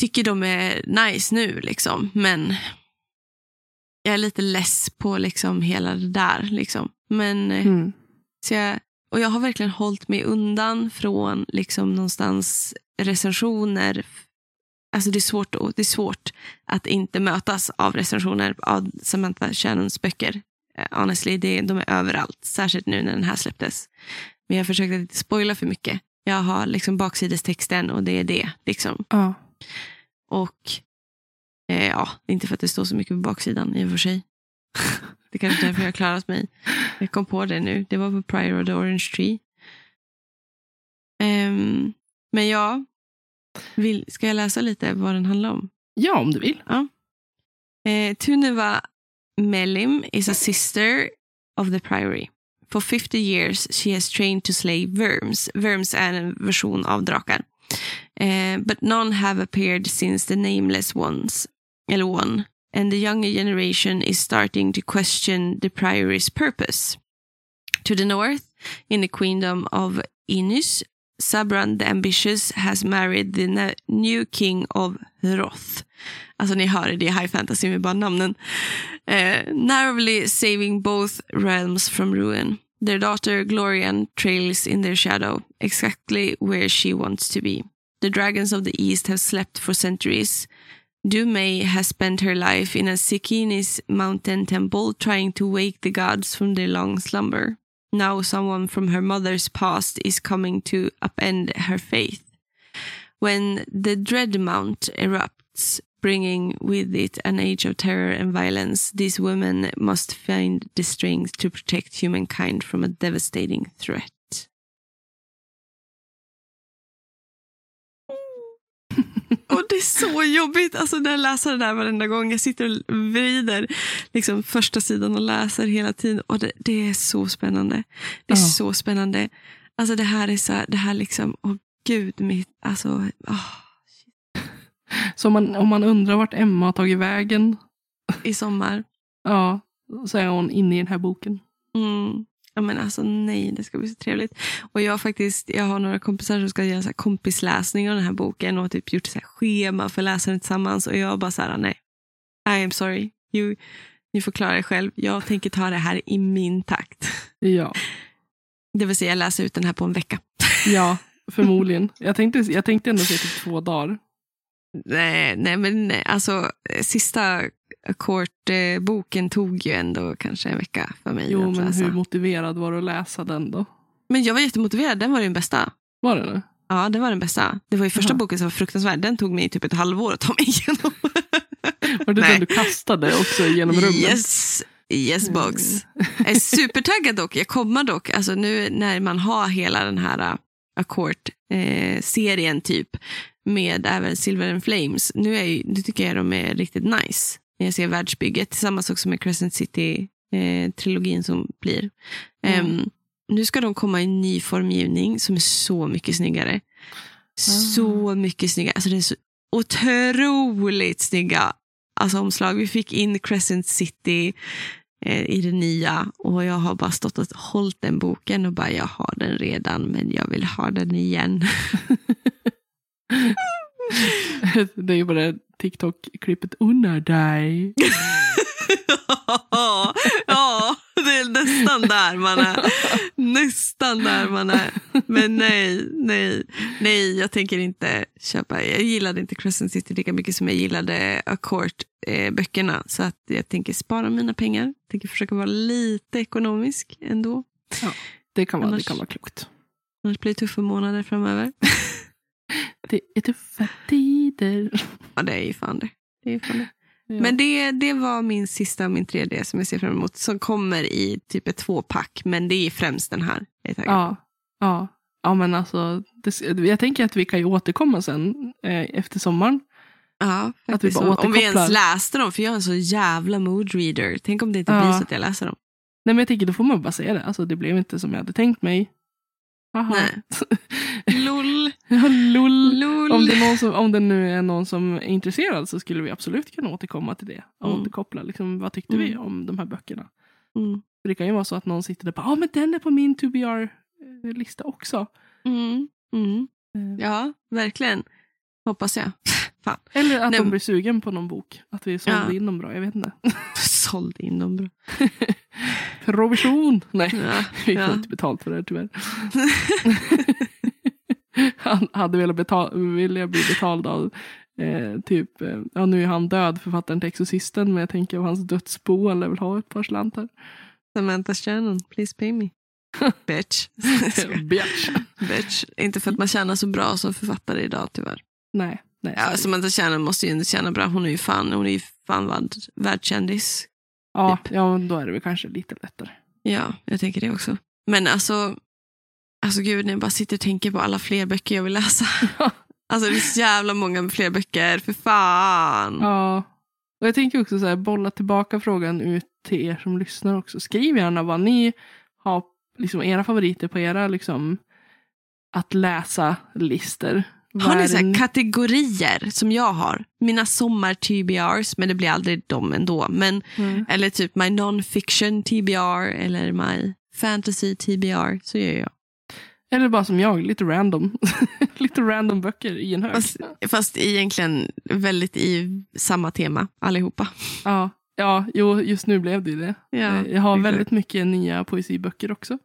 tycker de är nice nu, liksom, men jag är lite less på liksom hela det där. Liksom. Men eh, Mm. så jag, och jag har verkligen hållit mig undan från liksom någonstans recensioner. Alltså det är, svårt, att- det är svårt att inte mötas av recensioner av Samantha Shannons böcker. Eh, Honestly, det, de är överallt. Särskilt nu när den här släpptes. Men jag försökte inte spoila för mycket. Jag har liksom baksidestexten och det är det. Liksom. Ja. Och eh, ja, inte för att det står så mycket på baksidan i och för sig. det kanske är därför jag har klarat mig. Jag kom på det nu. Det var på Prior of the Orange Tree. Ehm, men ja, vill, ska jag läsa lite vad den handlar om? ja, om du vill. Eh, Tuneva Melim is a sister of the Priory. For 50 years she has trained to slay worms. Worms är en version av drakar. Eh, but none have appeared since the nameless ones, eller one. And the younger generation is starting to question the Priory's purpose. To the north, in the queendom of Inus, Sabran the Ambitious has married the new king of Roth. Alltså ni hör, det är high fantasy med bara namnen. Eh, narrowly saving both realms from ruin. Their daughter Glorian trails in their shadow, exactly where she wants to be. The dragons of the east have slept for centuries. Dumei has spent her life in a Sikinis mountain temple trying to wake the gods from their long slumber. Now someone from her mother's past is coming to upend her faith. When the Dread Mount erupts, bringing with it an age of terror and violence, these women must find the strength to protect humankind from a devastating threat. Och det är så jobbigt alltså när jag läser det där varenda gång. Jag sitter och vrider liksom, första sidan och läser hela tiden. Och det, det är så spännande. Det är Ja. så spännande. Alltså det här är så här, det här liksom, åh gud, mitt, alltså, åh, Så om man, om man undrar vart Emma har tagit vägen, i sommar. ja, så är hon inne i den här boken. Mm. Ja, men alltså nej, det ska bli så trevligt. Och jag faktiskt, jag har några kompisar som ska göra så kompisläsning av den här boken och typ gjort så här schema för läsaren tillsammans. Och jag bara så här, nej, I am sorry. You, ni får klara er själv. Jag tänker ta det här i min takt. Ja, Det vill säga läsa ut den här på en vecka. ja förmodligen. Jag tänkte, jag tänkte ändå säga typ två dagar. Nej, nej men nej, alltså eh, sista Court-boken tog ju ändå kanske en vecka för mig Jo, att men läsa. hur motiverad var du att läsa den då? Men jag var jättemotiverad, den var den bästa. Var det det? Ja, det var den bästa. Det var ju första Jaha. boken som var fruktansvärd. Den tog mig typ ett halvår att ta mig igenom. Var det Nej. den du kastade också genom rummet? Yes, yes box. Jag är supertaggad dock. Jag kommer dock, alltså nu när man har hela den här uh, Accord-serien typ med även Silver and Flames. Nu, är ju, nu tycker jag de är riktigt nice. Jag ser världsbygget tillsammans också med Crescent City-trilogin som blir. Mm. Ehm, nu ska de komma i en ny formgivning som är så mycket snyggare. Så mycket snyggare. Alltså det är så otroligt snygga alltså, omslag. Vi fick in Crescent City eh, i det nya och jag har bara stått och hållit den boken och bara jag har den redan men jag vill ha den igen. det är ju bara TikTok-klippet unnar dig. ja, det är nästan där man är. Nästan där man är. Men nej, nej, nej, jag tänker inte köpa. Jag gillade inte Crescent City lika mycket som jag gillade Accord-böckerna. Så att jag tänker spara mina pengar. Jag tänker försöka vara lite ekonomisk ändå. Det kan vara, Annars- det kan vara klokt. Annars blir det tuffa månader framöver. Det är tuffa tider. Ja, det är ju fan det. det, är fan det. Ja. Men det, det var min sista och min tredje som jag ser fram emot. Som kommer i typ ett tvåpack. Men det är främst den här. Jag är. Ja, ja. ja men alltså, det, jag tänker att vi kan ju återkomma sen eh, efter sommaren. Ja, Att vi bara om, vi ens läste dem, för jag är en så jävla mood reader. Tänk om det inte Ja. blir så att jag läser dem. Nej men jag tänker då får man bara säga det. Alltså det blev inte som jag hade tänkt mig. Nej. Ja, Lull. Lol. Om det, som, om det nu är någon som är intresserad så skulle vi absolut kunna återkomma till det. Och Mm. återkoppla. Liksom, vad tyckte vi Mm. om de här böckerna? Mm. Det kan ju vara så att någon sitter där och bara, ja ah, men den är på min 2BR-lista också. Mm. Mm. Eh, Ja, verkligen. Hoppas jag. Fan. Eller att Nej, de blir sugen på någon bok. Att vi sålde Ja. in dem bra, jag vet inte. Sålde in dem bra. Provision! Nej, Ja, vi får ja. inte betalt för det här tyvärr. han hade velat betal, vilja bli betald av eh, typ, eh, ja nu är han död författaren till Exorcisten men jag tänker att hans dödsbo han lär väl ha ett par slantar. Samantha Shannon, please pay me. Bitch. Bitch. Bitch. Inte för att man tjänar så bra som författare idag tyvärr. Nej, nej. Ja. Samantha Shannon måste ju inte tjäna bra. Hon är ju fan, hon är ju fan värld, världskändis. Ja, ja, men då är det väl kanske lite lättare. Ja, jag tänker det också. Men alltså, alltså gud, när jag bara sitter och tänker på alla fler böcker jag vill läsa. Alltså det är så jävla många fler böcker, för fan. Ja. Och jag tänker också så här, bolla tillbaka frågan ut till er som lyssnar också. Skriv gärna vad ni har, liksom era favoriter på era liksom att läsa listor. Har ni så kategorier som jag har? Mina sommar-TBRs, men det blir aldrig dem ändå. Men, Mm. eller typ my non-fiction TBR eller my fantasy TBR. Så gör jag. Eller bara som jag, lite random. lite random böcker i en hög. Fast, fast egentligen väldigt i samma tema allihopa. Ja, ja, jo, just nu blev det det. Ja, Eh, jag har väldigt mycket nya poesiböcker också.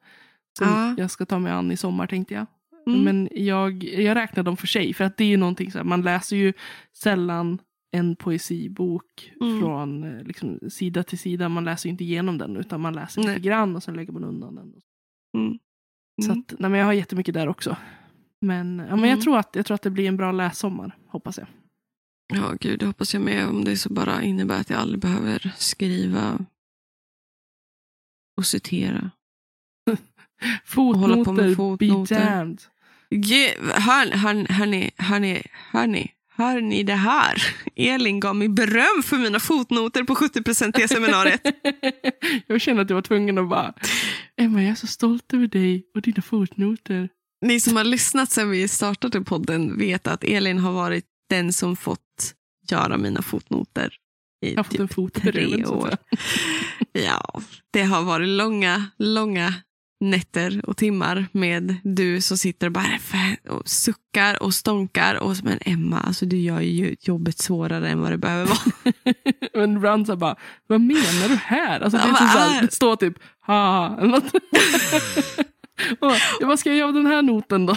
Som Ja. jag ska ta mig an i sommar tänkte jag. Mm. Men jag, jag räknar dem för sig. För att det är ju någonting så här, man läser ju sällan en poesibok Mm. från eh, liksom, sida till sida. Man läser inte igenom den utan man läser Nej. lite grann och sen lägger man undan den. Mm. Så Mm. att, nej, men jag har jättemycket där också. Men, ja, men jag, Mm. tror att, jag tror att det blir en bra lässommar, hoppas jag. Ja, gud, det hoppas jag med. Om det så bara innebär att jag aldrig behöver skriva och citera. Hålla på med Fotnoter, be fotnoter. damned. Ge, hör, hör, hör, ni, hör, ni, hör, ni, det här? Elin gav mig beröm för mina fotnoter på 70% seminariet. jag känner att jag var tvungen att bara, Emma jag är så stolt över dig och dina fotnoter. Ni som har lyssnat sedan vi startade podden vet att Elin har varit den som fått göra mina fotnoter i Jag har fått typ en fot på tre år. Ja, det har varit långa, långa nätter och timmar med du som sitter och bara och suckar och stånkar. Och, men Emma, alltså du gör ju jobbet svårare än vad det behöver vara. Men så bara, vad menar du här? Alltså, det, är Ja, så vad så här, står typ, ha. Och, ja, vad ska jag göra av den här noten då?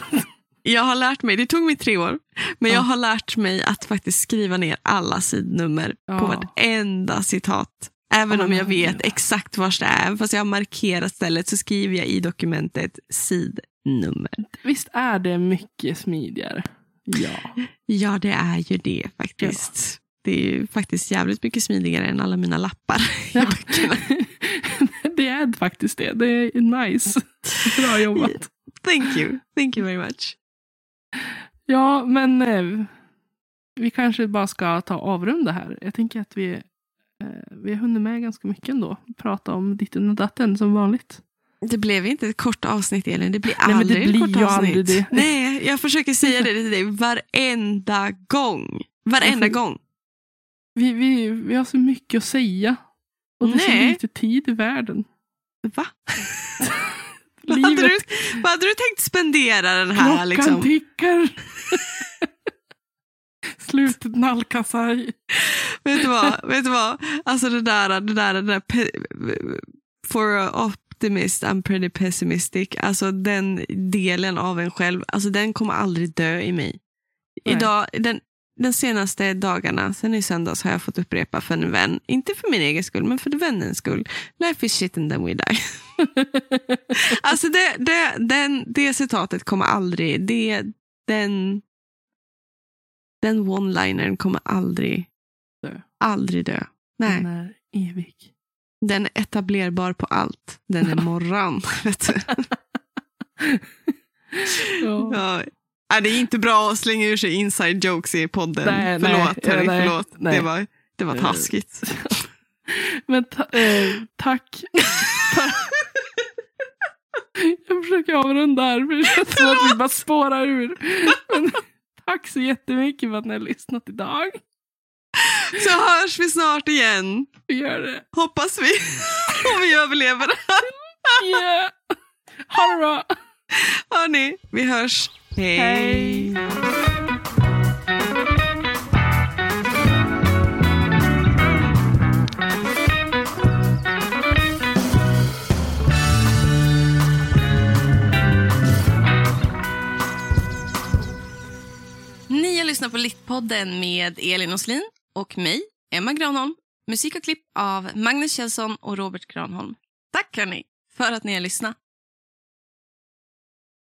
Jag har lärt mig, det tog mig tre år. Men jag Ja. har lärt mig att faktiskt skriva ner alla sidnummer på Ja. vartenda citat. Även Ja, om jag vet exakt var det är. Fast jag har markerat stället så skriver jag i dokumentet sidnummer. Visst är det mycket smidigare? Ja. Ja, det är ju det faktiskt. Det är ju faktiskt jävligt mycket smidigare än alla mina lappar i Ja. böckerna. det är faktiskt det. Det är nice. Bra jobbat. Thank you. Thank you very much. Ja, men eh, vi kanske bara ska ta avrunda här. Jag tänker att vi, vi har hunnit med ganska mycket ändå. Prata om ditten och datten som vanligt. Det blev inte ett kort avsnitt Elin, det blir Nej, men det aldrig blir ett kort avsnitt. aldrig det. Nej, jag försöker säga det till dig varenda gång. Varenda får- gång. Vi, vi, vi har så mycket att säga. Och det är så Nej. lite tid i världen. Va? Vad hade, du, vad hade du tänkt spendera den här klockan liksom? tickar. Slutet nalkas här. Du vad? Vet du vad? Alltså det där, det där, det där for a optimist I'm pretty pessimistic. Alltså den delen av en själv, alltså den kommer aldrig dö i mig. Nej. Idag, den, den senaste dagarna, sen i söndags har jag fått upprepa för en vän, inte för min egen skull, men för vännens skull. Life is shit and then we die. alltså det, det, den, det citatet kommer aldrig, det, den, den one-linern kommer aldrig. Aldrig dö. Nej, Den är evig. den är etablerbar på allt. Den är morgon. vet du. Ja. Ja. Nej, det är inte bra att slänga ur sig inside jokes i podden. Nej, nej, förlåt, ja, Harry, nej, förlåt. nej. Det, var, det var Eh. taskigt. Men ta, eh, tack. Ta- Jag försöker avrunda här för det känns som att vi bara spårar ur. Men, tack så jättemycket för att ni har lyssnat idag. Så hörs vi snart igen. Vi gör det. Hoppas vi. Om vi överlever det här. Yeah. Ha det bra. Hörni, vi hörs. Hej. Hej. Ni har lyssnat på Littpodden med Elin Oslin och mig, Emma Granholm. Musik och klipp av Magnus Kjellson och Robert Granholm. Tack hörni för att ni har lyssnat.